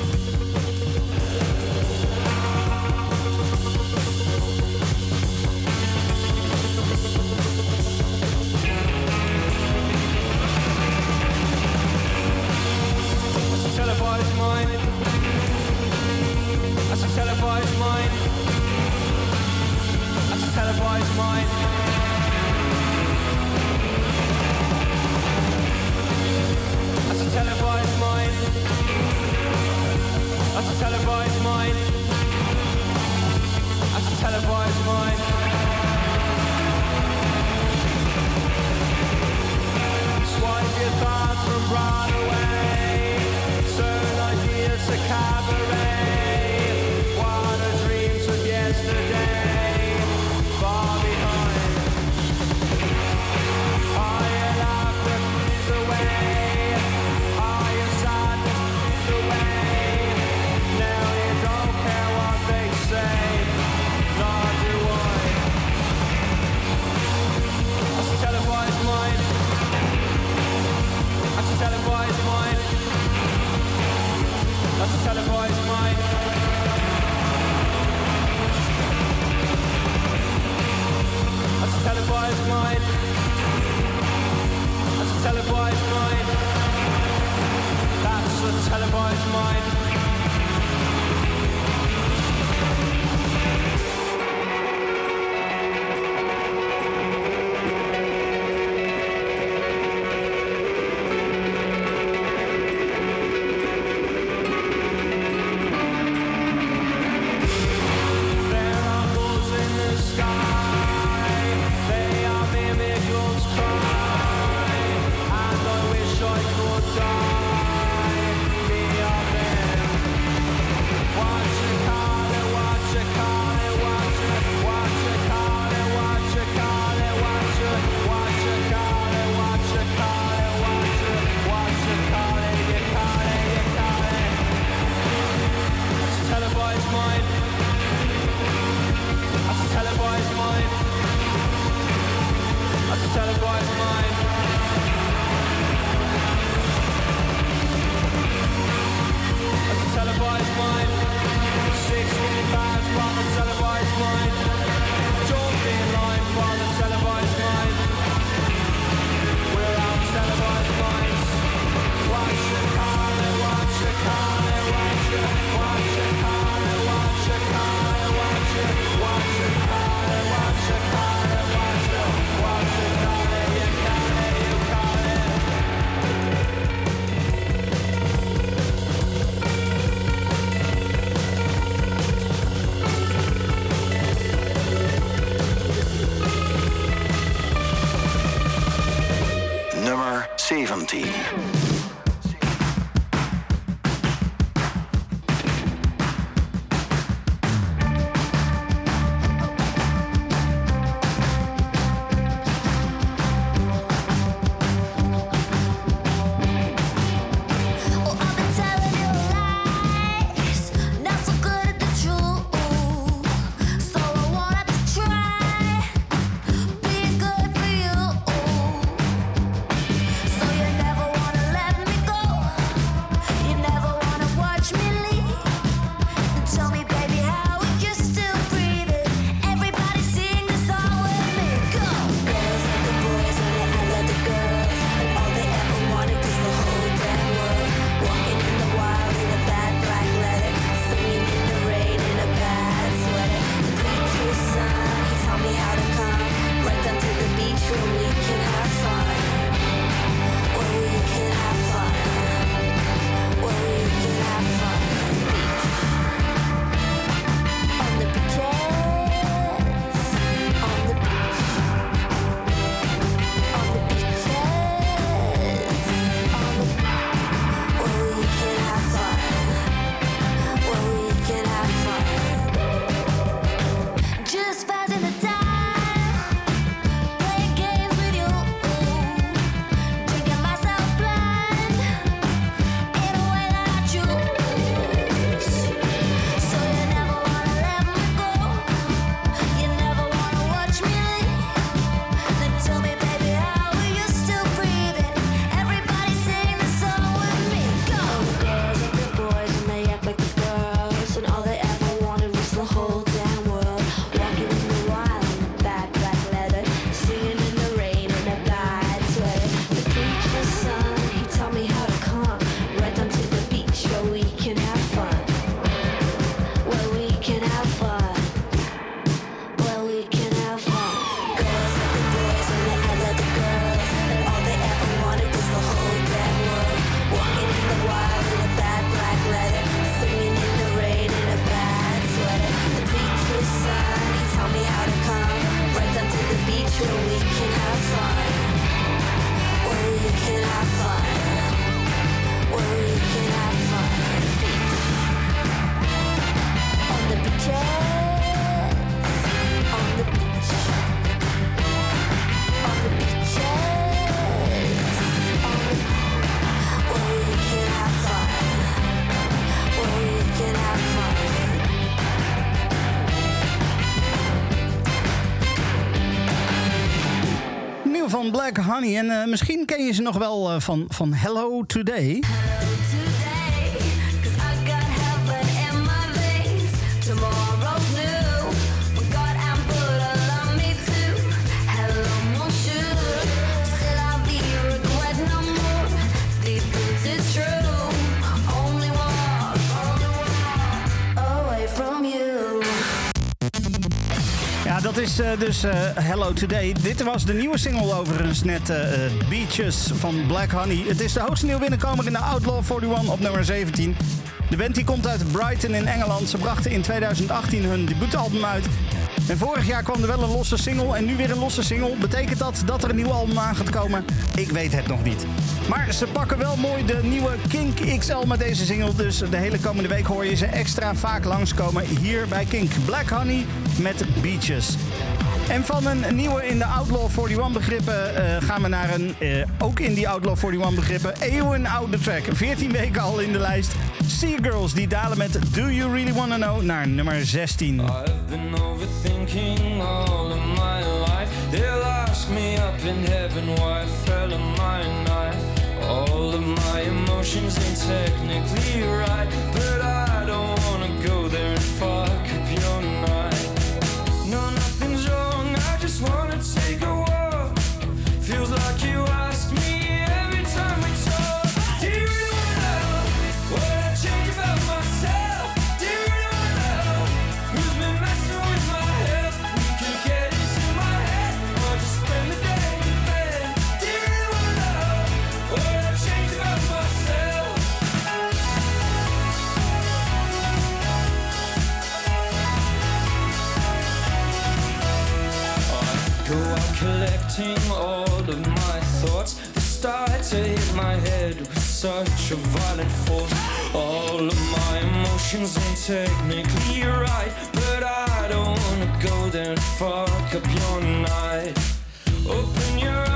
Black Honey. En eh, misschien ken je ze nog wel eh, van, van Hello Today. Dus eh, Hello Today. Dit was de nieuwe single overigens net eh, eh, Beaches van Black Honey. Het is de hoogste nieuwe binnenkomer in de Outlaw 41 op nummer 17. De band die komt uit Brighton in Engeland. Ze brachten in 2018 hun debuutalbum uit. En vorig jaar kwam er wel een losse single en nu weer een losse single. Betekent dat dat er een nieuw album aan gaat komen? Ik weet het nog niet. Maar ze pakken wel mooi de nieuwe Kink XL met deze single. Dus de hele komende week hoor je ze extra vaak langskomen hier bij Kink. Black Honey met Beaches. En van een nieuwe in de Outlaw 41 begrippen eh, gaan we naar een, eh, ook in die Outlaw 41 begrippen, eeuwenoude track. 14 weken al in de lijst. Sea Girls die dalen met Do You Really Wanna Know naar nummer 16. I've been overthinking all my life. Me up in heaven fell my. All of my emotions technically Go out collecting all of my thoughts. They start to hit my head with such a violent force. All of my emotions ain't technically right, but I don't wanna go there and fuck up your night. Open your arms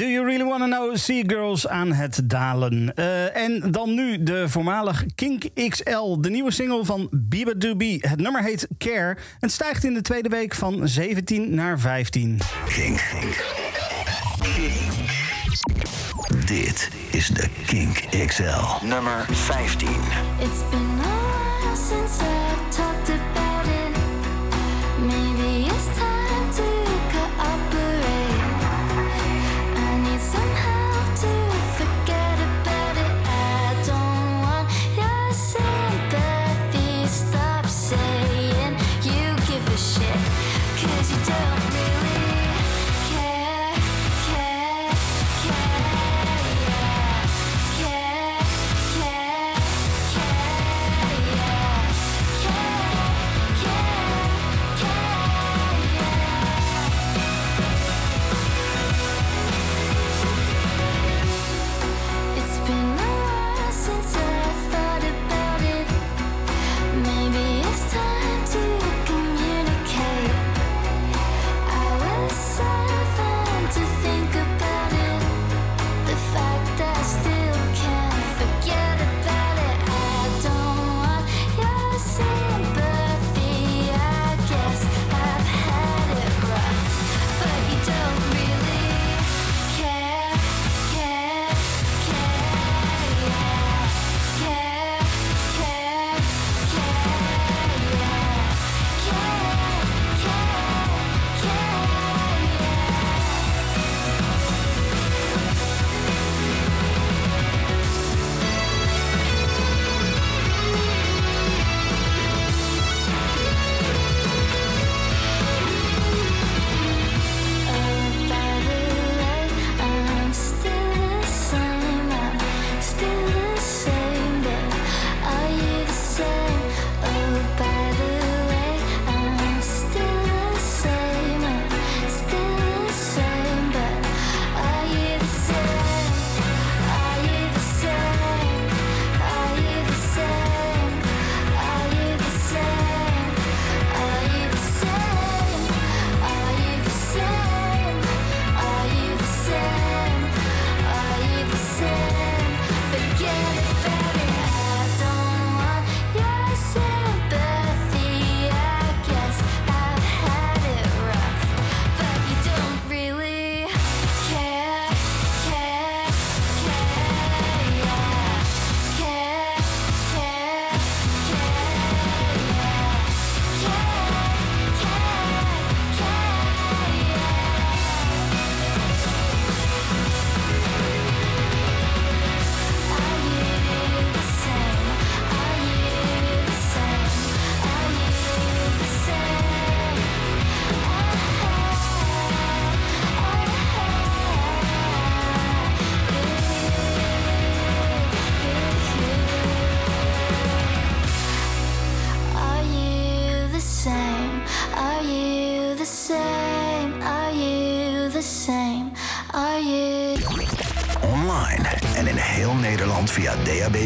Do You Really Wanna Know? Sea Girls aan het dalen. Eh, en dan nu de voormalig Kink XL, de nieuwe single van Biba Doobie. Het nummer heet Care en stijgt in de tweede week van 17 naar 15. Kink. Dit is de Kink XL. Nummer 15. It's been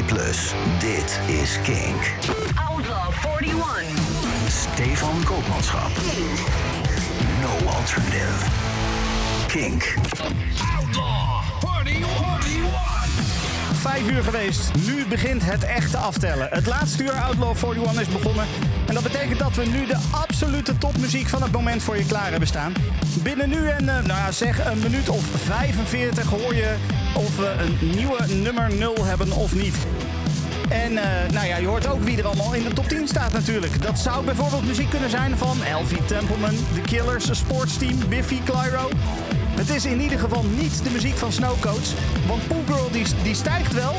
DAB+. Dit is Kink. Outlaw 41. Stefan Koopmanschap. No alternative. Kink. Vijf uur geweest. Nu begint het echte aftellen. Het laatste uur Outlaw 41 is begonnen. En dat betekent dat we nu de absolute topmuziek van het moment voor je klaar hebben staan. Binnen nu en, eh, nou ja, zeg een minuut of 45 hoor je of we een nieuwe nummer 0 hebben of niet. En eh, nou ja, je hoort ook wie er allemaal in de top 10 staat natuurlijk. Dat zou bijvoorbeeld muziek kunnen zijn van Elfie Templeman, The Killers, Sportsteam, Biffy Clyro. Het is in ieder geval niet de muziek van Snowcoats. Want Pool Girl die, die stijgt wel.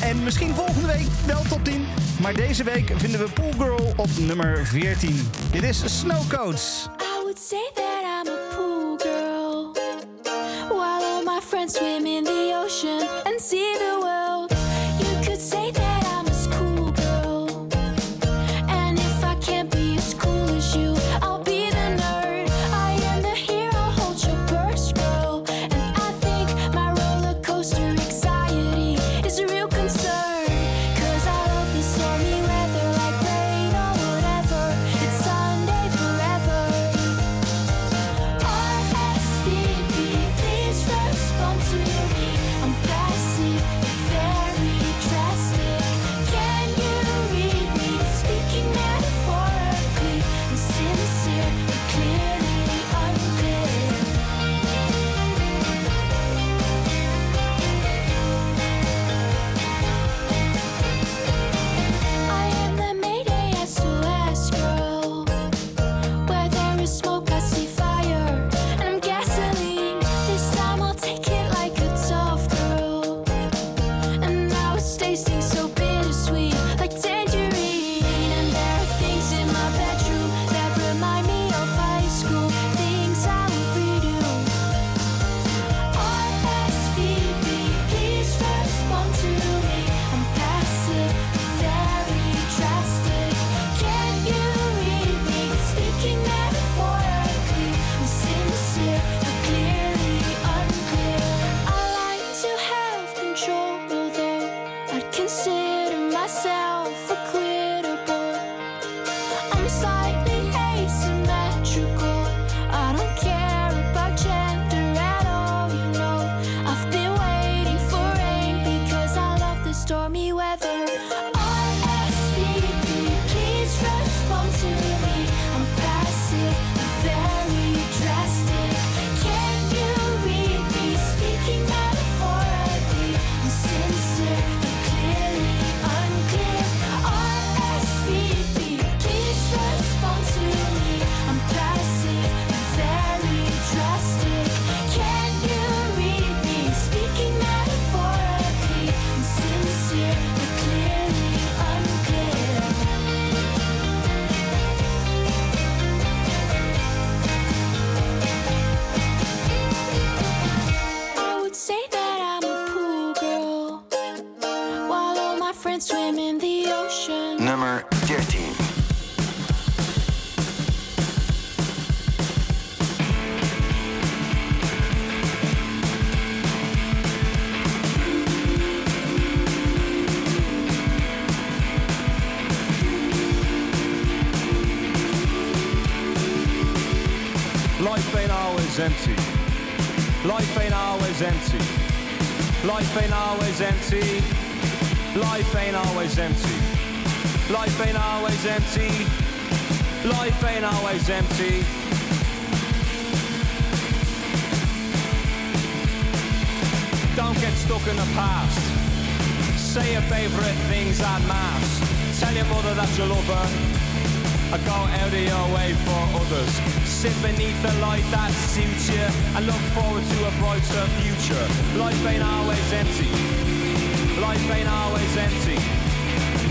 En misschien volgende week wel top 10. Maar deze week vinden we Pool Girl op nummer 14. Dit is Snowcoats. Always empty. Life ain't always empty. Don't get stuck in the past. Say your favorite things en masse. Tell your mother that you love her. Or go out of your way for others. Sit beneath the light that suits you and look forward to a brighter future. Life ain't always empty. Life ain't always empty.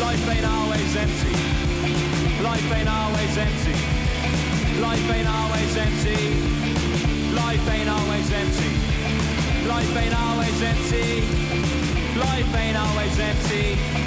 Life ain't always empty. Life ain't always empty. Life ain't always empty. Life ain't always empty. Life ain't always empty. Life ain't always empty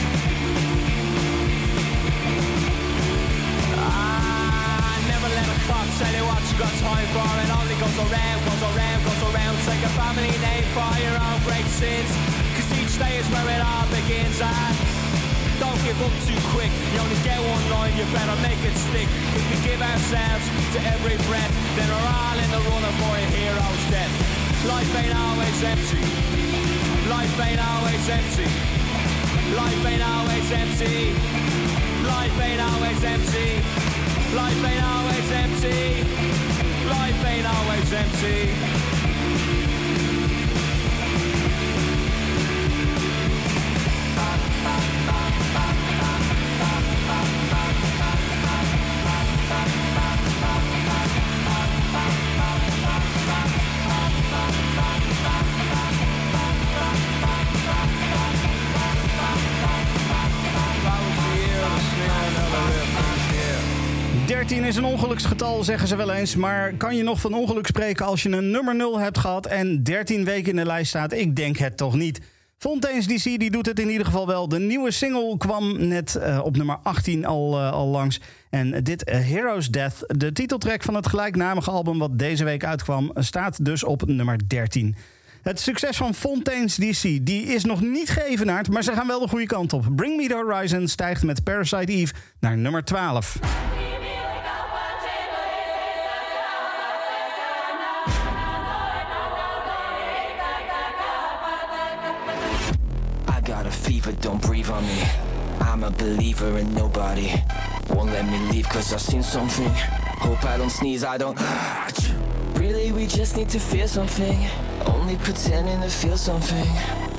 A tell you what you got time for. It only goes around, goes around, goes around. Take a family name for your own great sins. Cause each day is where it all begins. Ah, don't give up too quick. You only get one line, you better make it stick. If we give ourselves to every breath, then we're all in the running for a hero's death. Life ain't always empty. Life ain't always empty. Life ain't always empty. Life ain't always empty. Life ain't always empty. Life ain't always empty. 13 is een ongeluksgetal, zeggen ze wel eens. Maar kan je nog van ongeluk spreken als je een nummer 0 hebt gehad en 13 weken in de lijst staat? Ik denk het toch niet. Fontaine's DC die doet het in ieder geval wel. De nieuwe single kwam net eh, op nummer 18 al, eh, al langs. En dit eh, Heroes Death, de titeltrack van het gelijknamige album wat deze week uitkwam, staat dus op nummer 13. Het succes van Fontaine's DC die is nog niet geëvenaard, maar ze gaan wel de goede kant op. Bring Me The Horizon stijgt met Parasite Eve naar nummer 12. Don't breathe on me. I'm a believer in nobody. Won't let me leave cause I've seen something. Hope I don't sneeze, I don't. Really, we just need to feel something. Only pretending to feel something.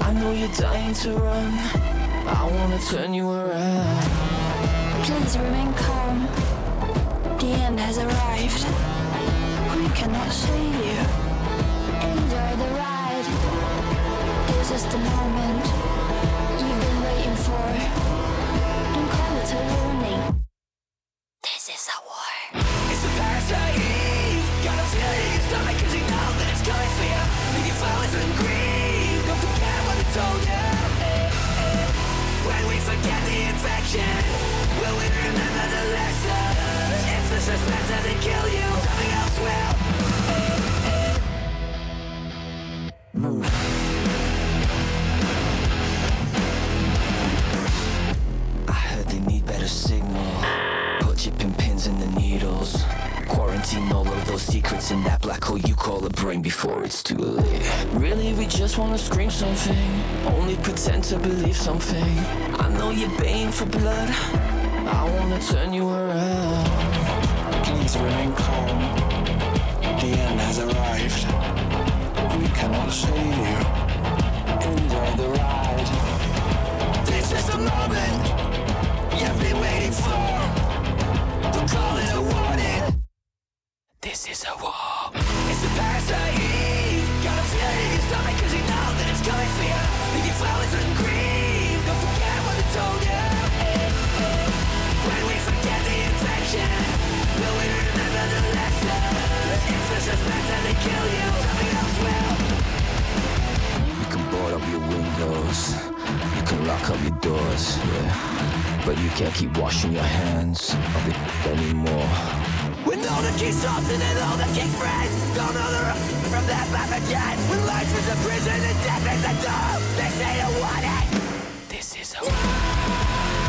I know you're dying to run. I wanna turn you around. Please remain calm. The end has arrived. We cannot save you. Enjoy the ride. This is the moment is a war. It's a parasite Eve. Gotta feel it in your stomach 'cause you know that it's coming for you. Leave your flowers and grieve. Don't forget what I told you. When we forget the infection, will we remember the lesson? If the suspense doesn't kill you, something else will. Move. I heard they need better signal. Put chipping pins in the needles. Quarantine all of those secrets in that black hole you call a brain before it's too late. Really, we just wanna scream something. Only pretend to believe something. I know you're baying for blood. I wanna turn you around. Please remain calm. The end has arrived. We cannot save you. Enjoy the ride. This is the moment you've been waiting for. This is a war. It's a parasite Eve. Gotta feel it in your stomach 'cause you know that it's coming you. Don't forget what told you. When we forget the infection, will we remember the lesson? The suspense kill you, something else will. You can board up your windows. You can lock up your doors, yeah. But you can't keep washing your hands of it anymore. With all the key sauces and all the key friends, don't know the from that map. When life is a prison and death is a door, they say you want it. This is a war.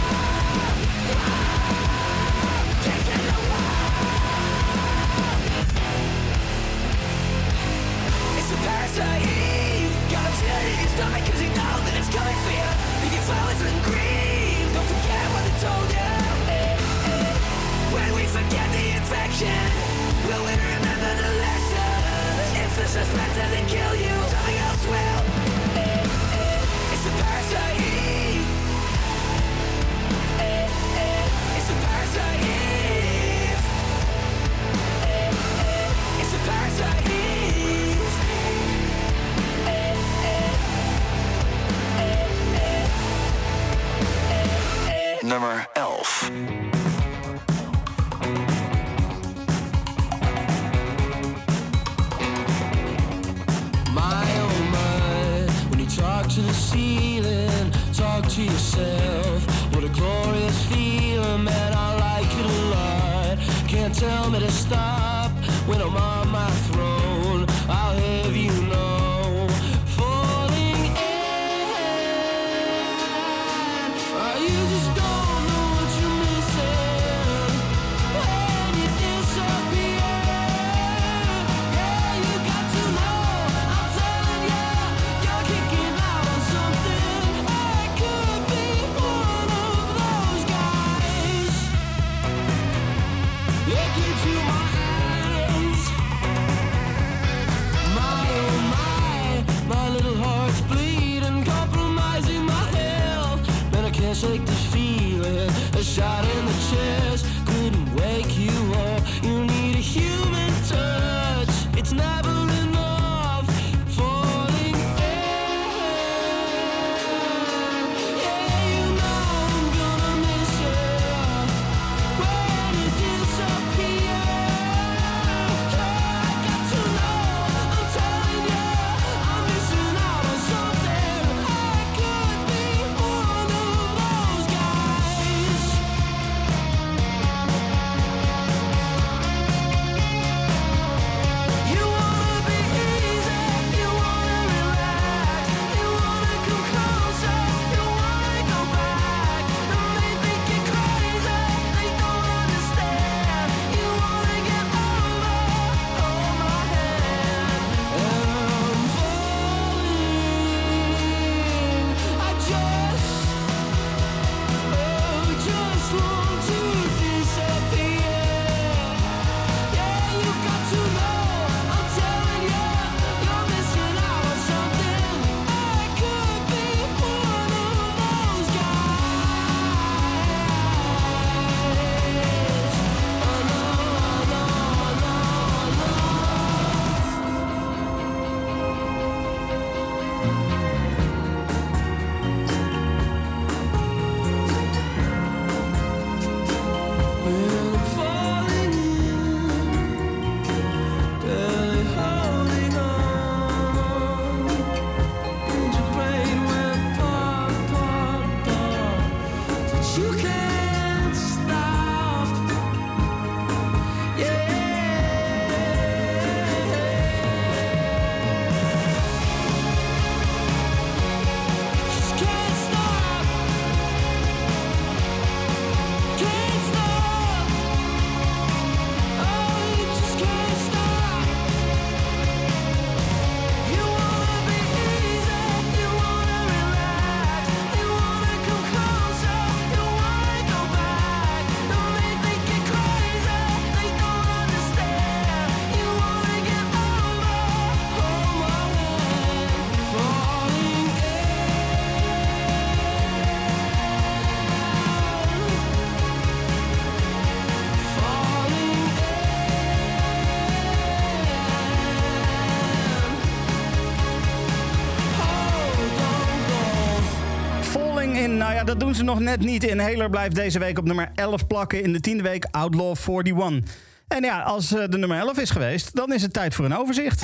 Parasite Eve Got upset in your stomach cause you know that it's coming for you And your flowers and green Eh, eh. Will we remember the lessons? If the suspense doesn't kill you Something else will nummer 11. My oh when you talk to the ceiling, talk to yourself. What a glorious feeling, man, I like it a lot. Can't tell me to stop when I'm on my throne. dat doen ze nog net niet. In Heler blijft deze week op nummer 11 plakken in de tiende week Outlaw 41. En ja, als eh, de nummer 11 is geweest, dan is het tijd voor een overzicht.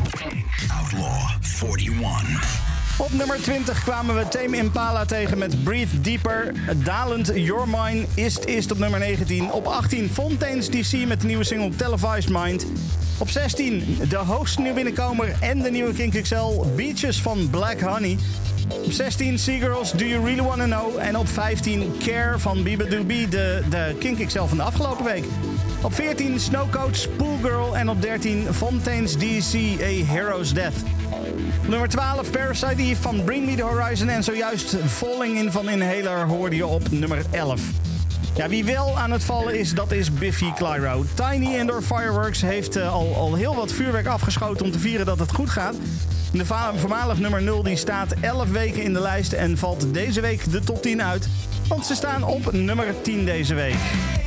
Outlaw 41. Op nummer 20 kwamen we Tame Impala tegen met Breathe Deeper. Dalend Your Mind is is op nummer 19. Op 18 Fontaines DC met de nieuwe single Televised Mind. Op 16 de hoogste nieuw binnenkomer en de nieuwe King XL Beaches van Black Honey. Op 16 Seagirls Do You Really Wanna Know. En op 15 Care van Biba Doobie, de, de Kink XL van de afgelopen week. Op 14 Snowcoach Pool Girl. En op 13 Fontaines DC A Hero's Death. Nummer 12, Parasite Eve van Bring Me The Horizon. En zojuist Falling In van Inhaler hoorde je op nummer 11. Ja, wie wel aan het vallen is, dat is Biffy Clyro. Tiny Indoor Fireworks heeft eh, al, al heel wat vuurwerk afgeschoten om te vieren dat het goed gaat. De voormalig nummer 0 die staat 11 weken in de lijst en valt deze week de top 10 uit. Want ze staan op nummer 10 deze week.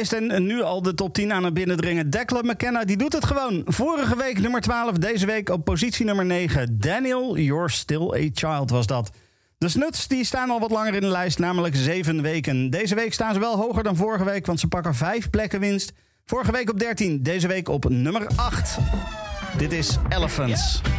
en nu al de top 10 aan het binnendringen. Declan McKenna, die doet het gewoon. Vorige week nummer 12, deze week op positie nummer 9. Daniel, You're Still a Child was dat. De Snuts die staan al wat langer in de lijst, namelijk 7 weken. Deze week staan ze wel hoger dan vorige week, want ze pakken 5 plekken winst. Vorige week op 13, deze week op nummer 8. Dit is Elephants.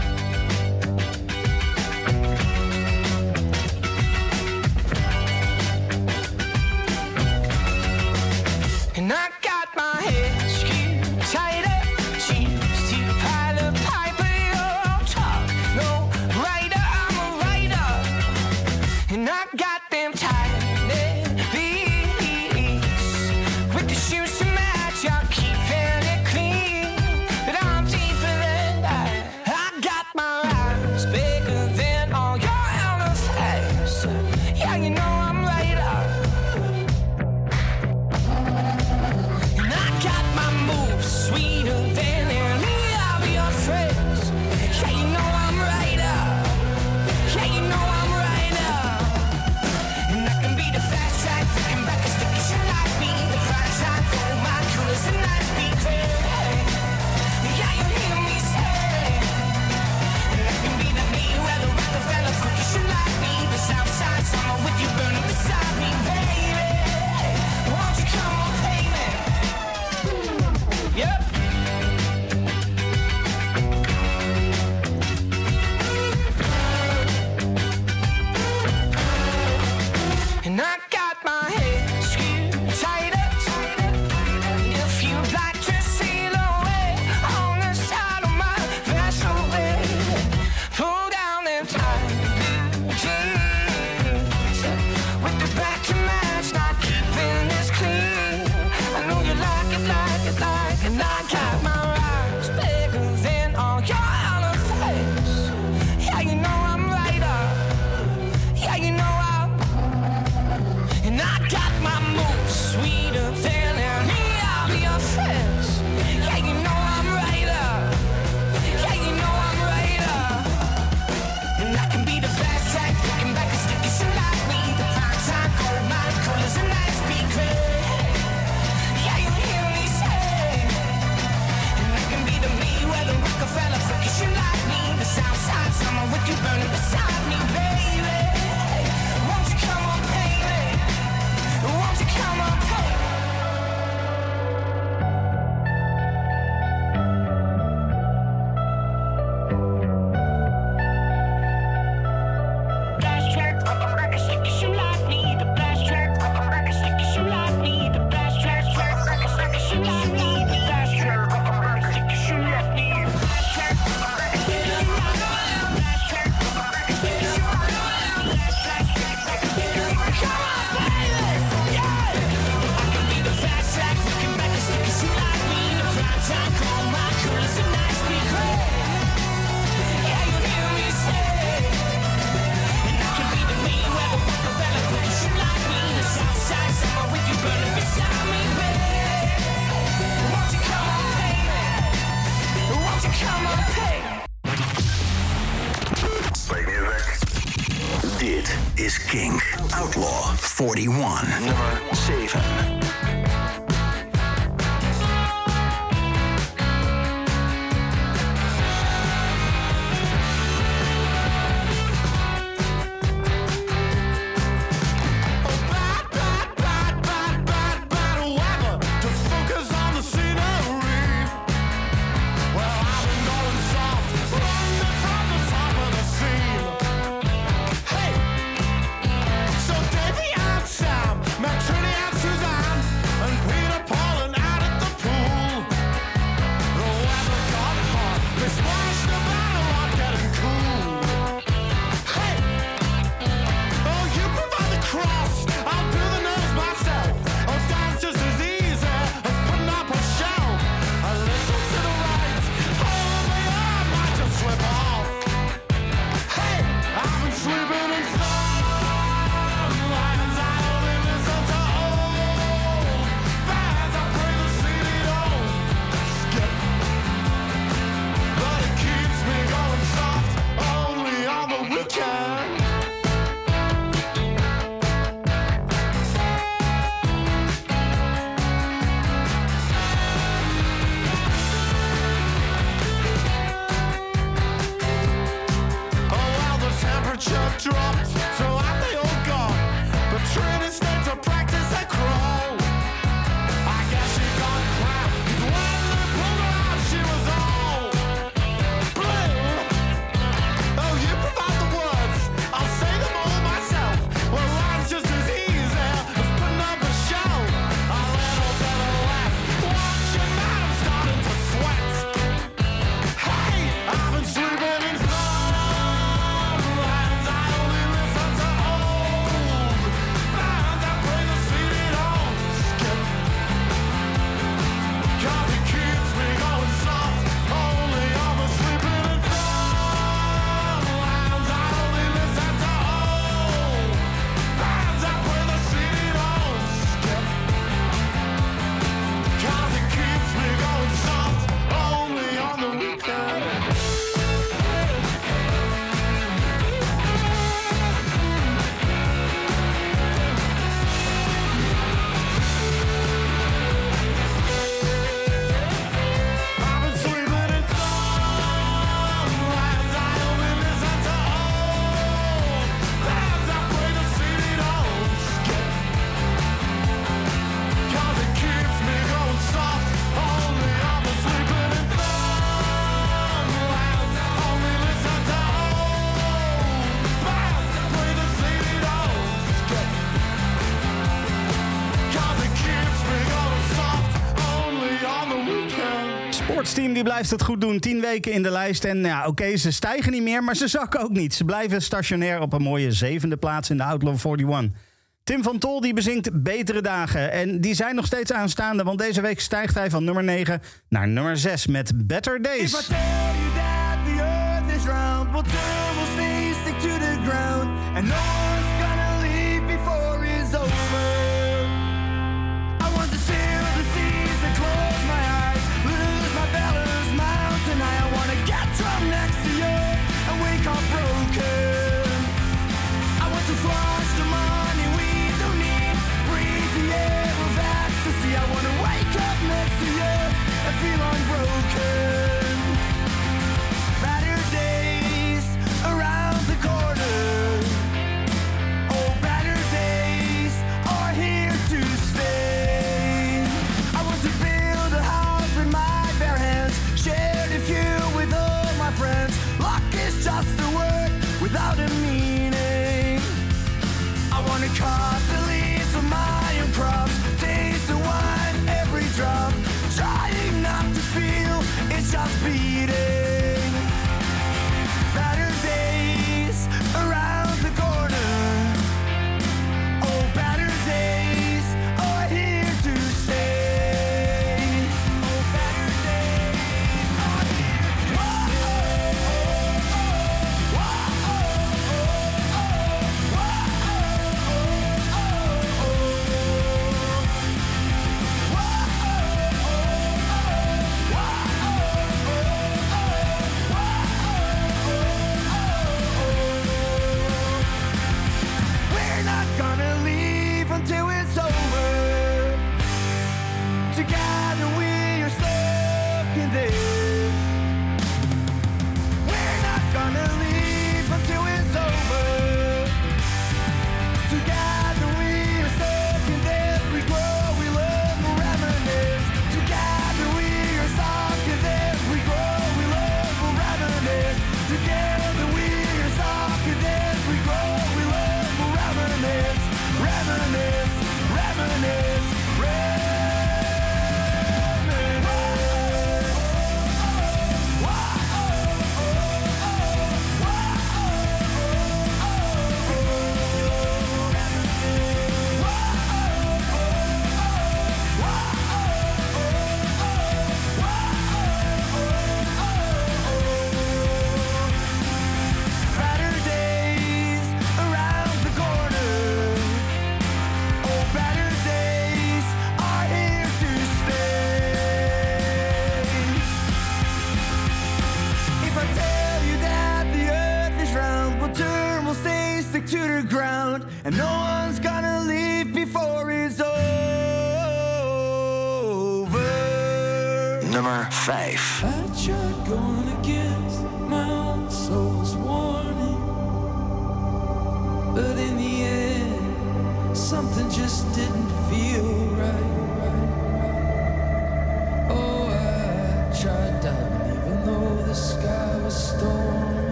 blijft het goed doen. Tien weken in de lijst. En ja, oké, ze stijgen niet meer, maar ze zakken ook niet. Ze blijven stationair op een mooie zevende plaats in de Outlaw 41. Tim van Tol die bezinkt betere dagen. En die zijn nog steeds aanstaande, want deze week stijgt hij van nummer 9 naar nummer 6 met Better Days.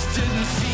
just didn't see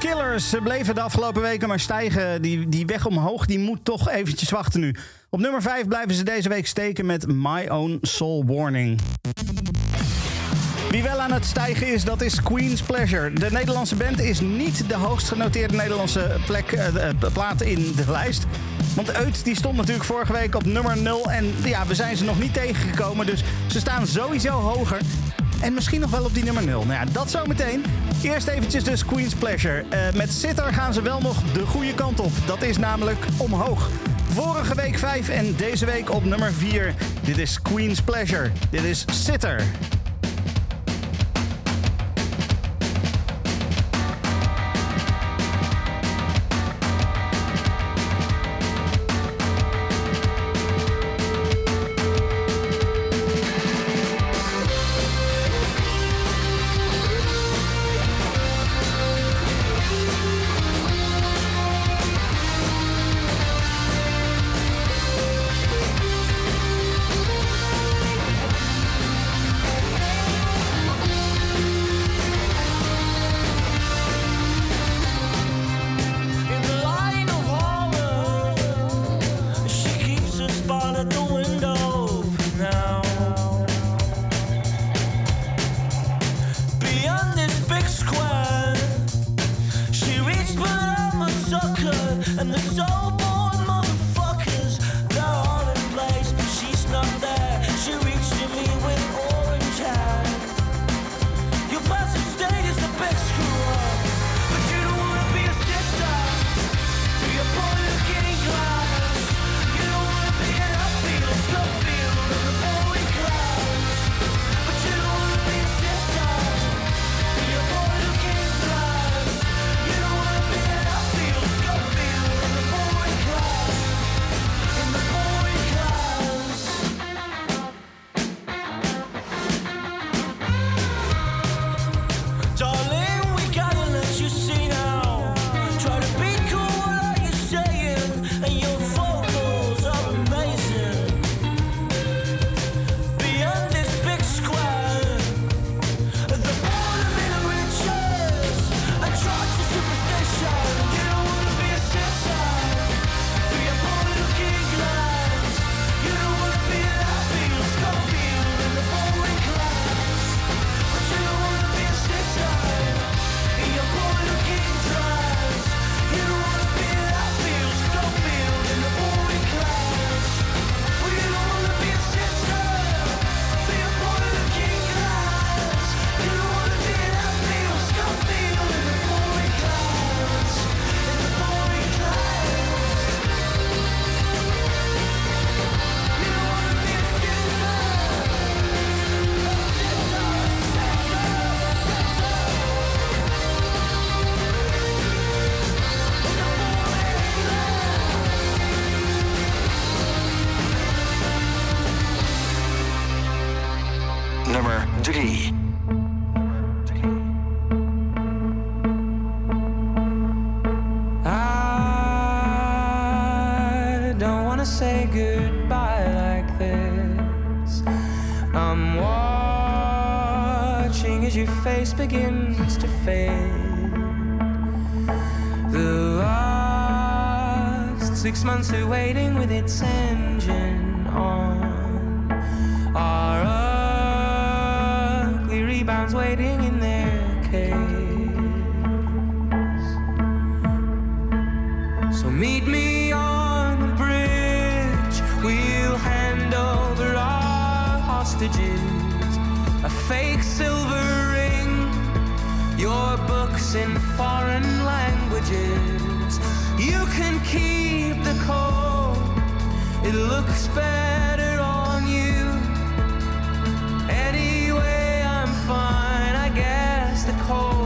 Killers. Bleven de afgelopen weken maar stijgen. Die, die weg omhoog die moet toch eventjes wachten nu. Op nummer 5 blijven ze deze week steken met My Own Soul Warning. Wie wel aan het stijgen is, dat is Queen's Pleasure. De Nederlandse band is niet de hoogst genoteerde Nederlandse plek, eh, eh, plaat in de lijst. Want Eut die stond natuurlijk vorige week op nummer 0 en ja, we zijn ze nog niet tegengekomen. Dus ze staan sowieso hoger. En misschien nog wel op die nummer 0. Nou ja, dat zometeen. Eerst eventjes dus Queen's Pleasure. Eh, met Sitter gaan ze wel nog de goede kant op. Dat is namelijk omhoog. Vorige week 5 en deze week op nummer 4. Dit is Queen's Pleasure. Dit is Sitter. I'm watching as your face begins to fade. The last six months of waiting with its engine on are ugly rebounds waiting. changes. You can keep the cold, it looks better on you. Anyway, I'm fine, I guess the cold.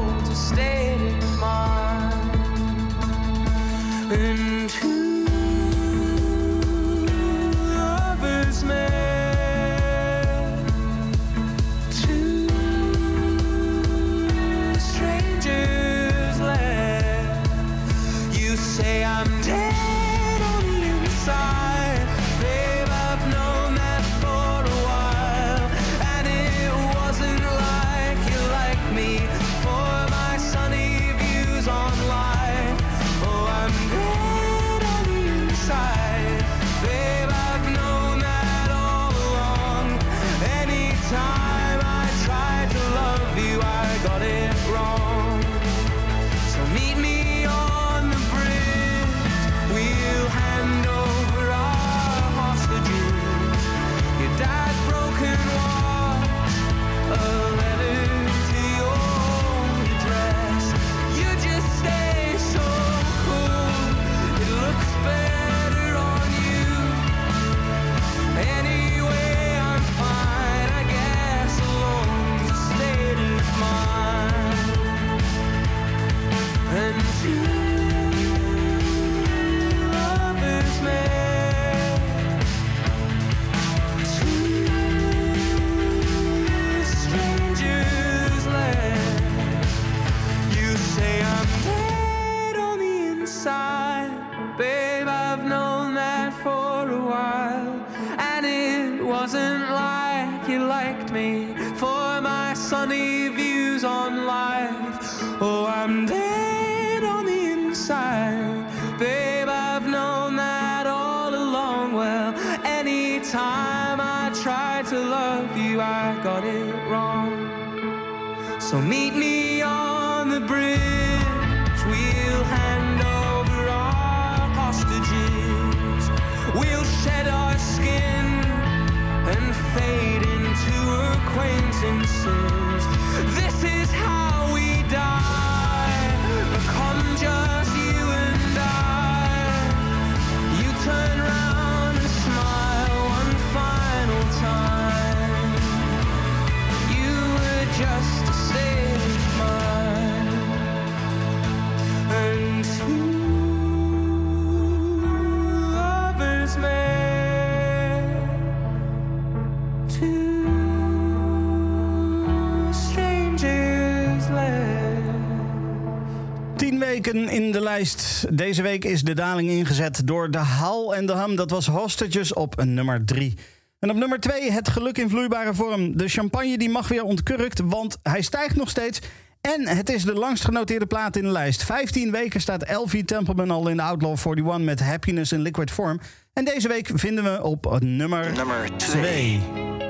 in de lijst. Deze week is de daling ingezet door de Hal en de Ham. Dat was Hostetjes op nummer 3. En op nummer 2 het geluk in vloeibare vorm. De champagne die mag weer ontkurkt, want hij stijgt nog steeds. En het is de langst genoteerde plaat in de lijst. 15 weken staat Elvie Templeman al in de Outlaw 41 met Happiness in Liquid Form. En deze week vinden we op nummer 2.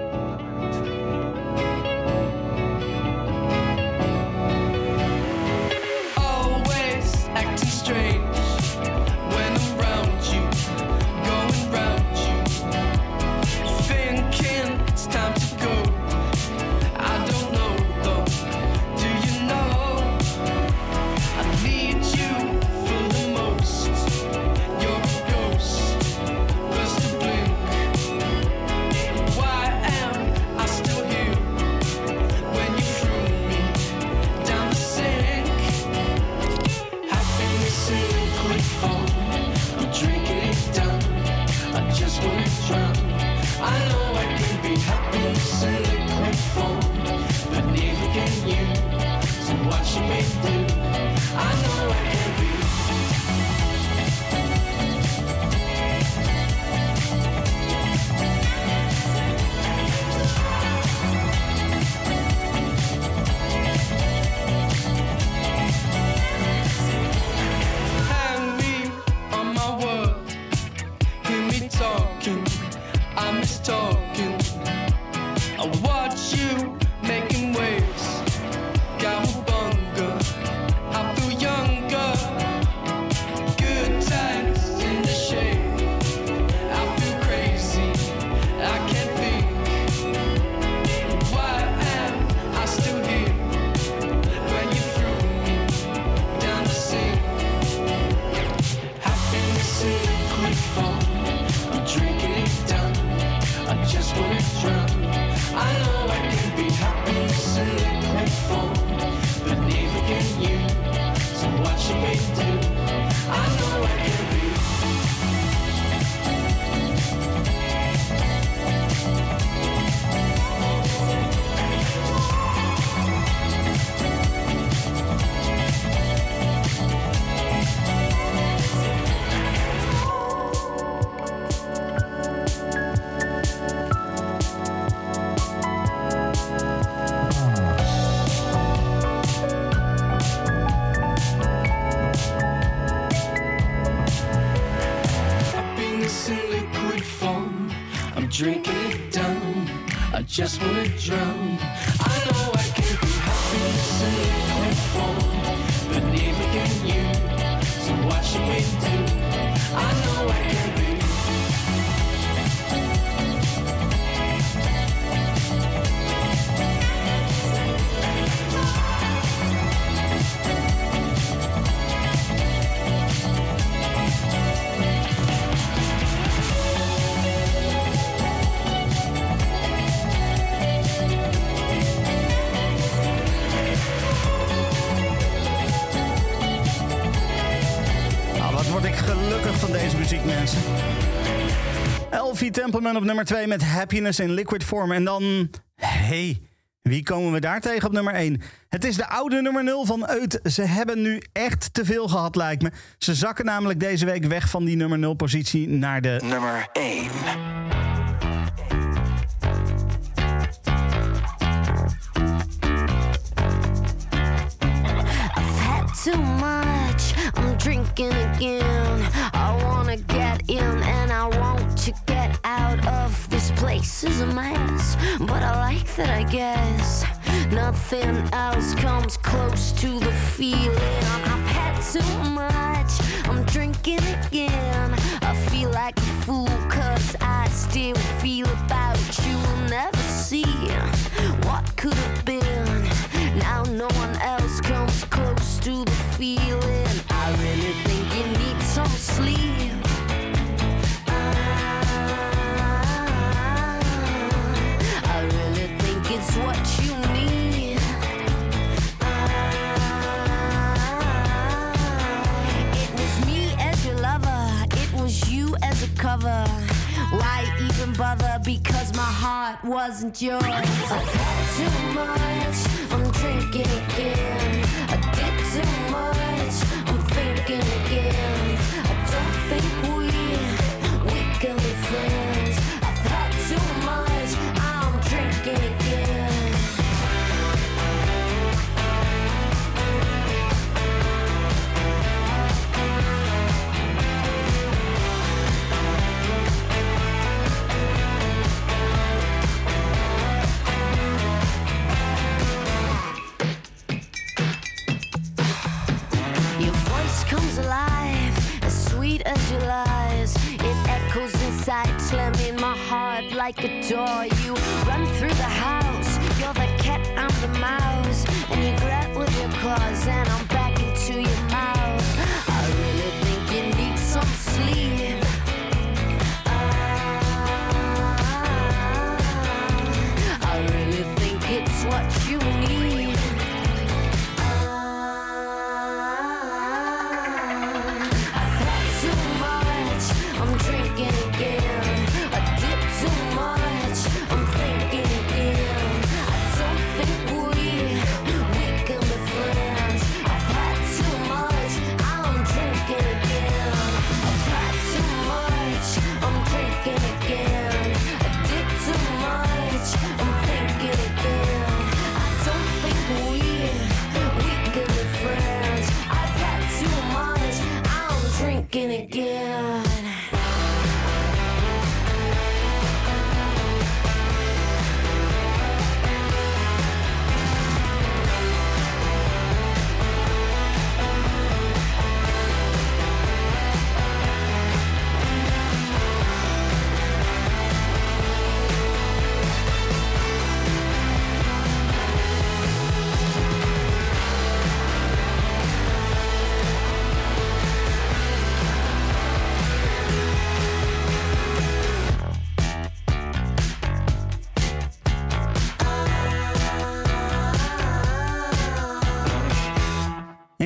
Op nummer 2 met Happiness in Liquid Form. En dan, hey, wie komen we daar tegen op nummer 1? Het is de oude nummer 0 van Eut. Ze hebben nu echt te veel gehad, lijkt me. Ze zakken namelijk deze week weg van die nummer 0 positie naar de... Nummer 1.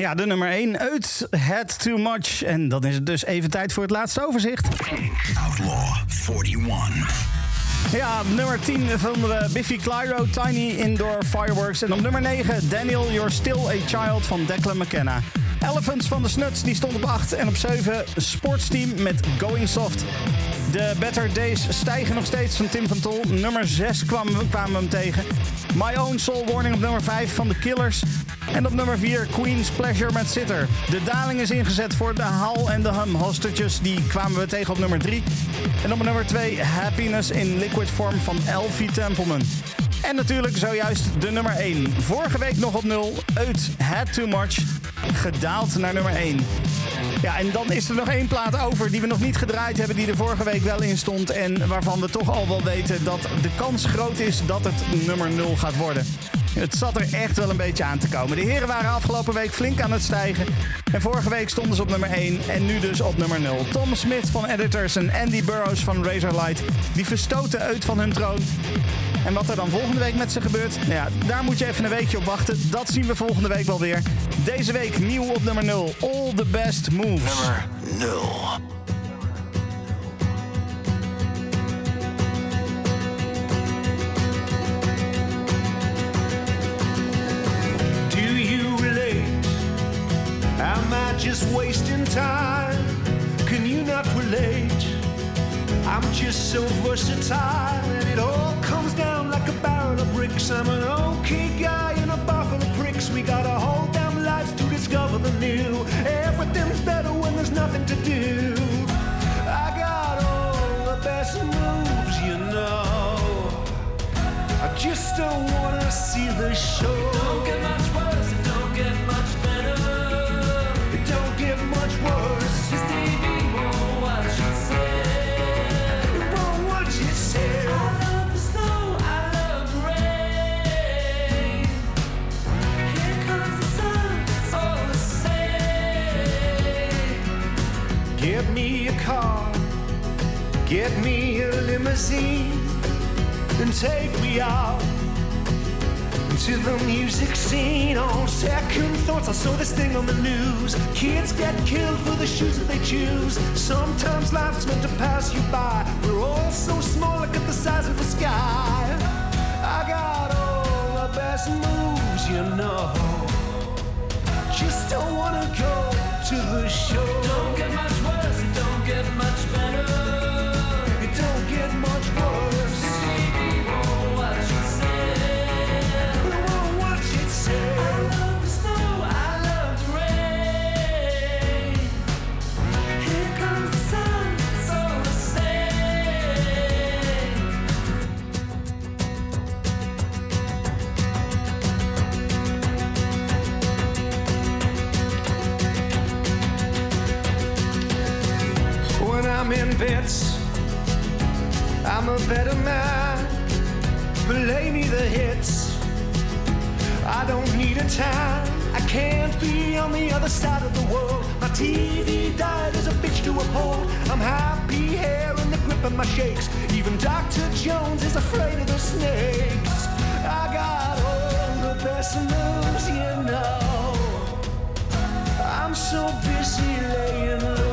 ja, de nummer 1, Uit Had Too Much. En dan is het dus even tijd voor het laatste overzicht. Outlaw 41. Ja, nummer 10 vonden we Biffy Clyro, Tiny Indoor Fireworks. En op nummer 9, Daniel, You're Still a Child van Declan McKenna. Elephants van de Snuts, die stond op 8. En op 7, Sportsteam met Going Soft. De Better Days stijgen nog steeds van Tim van Tol. Nummer 6 kwamen we, kwamen we hem tegen. My Own Soul Warning op nummer 5 van de Killers. En op nummer 4 Queen's Pleasure met Sitter. De daling is ingezet voor de Hal en de Hum Hostages. Die kwamen we tegen op nummer 3. En op nummer 2 Happiness in Liquid Form van Elfie Templeman. En natuurlijk zojuist de nummer 1. Vorige week nog op 0. Uit Had Too Much. Gedaald naar nummer 1. Ja, en dan is er nog één plaat over die we nog niet gedraaid hebben, die er vorige week wel in stond. En waarvan we toch al wel weten dat de kans groot is dat het nummer 0 gaat worden. Het zat er echt wel een beetje aan te komen. De heren waren afgelopen week flink aan het stijgen. En vorige week stonden ze op nummer 1 en nu dus op nummer 0. Tom Smith van Editors en Andy Burroughs van Razorlight, die verstoten uit van hun troon. En wat er dan volgende week met ze gebeurt, nou ja, daar moet je even een weekje op wachten. Dat zien we volgende week wel weer. Deze week nieuw op nummer 0. All the best moves. Nummer 0. Just wasting time? Can you not relate? I'm just so versatile, and it all comes down like a barrel of bricks. I'm an okay guy in a buffalo pricks. We got a whole damn lives to discover the new. Everything's better when there's nothing to do. I got all the best moves, you know. I just don't wanna see the show. Don't get much worse, car, get me a limousine and take me out to the music scene. On second thoughts, I saw this thing on the news. Kids get killed for the shoes that they choose. Sometimes life's meant to pass you by. We're all so small, look at the size of the sky. I got all the best moves, you know. Just don't wanna go to the show. Don't get much better man. Play me the hits. I don't need a time. I can't be on the other side of the world. My TV diet is a bitch to uphold. I'm happy here in the grip of my shakes. Even Dr. Jones is afraid of the snakes. I got all the best moves, you know. I'm so busy laying low.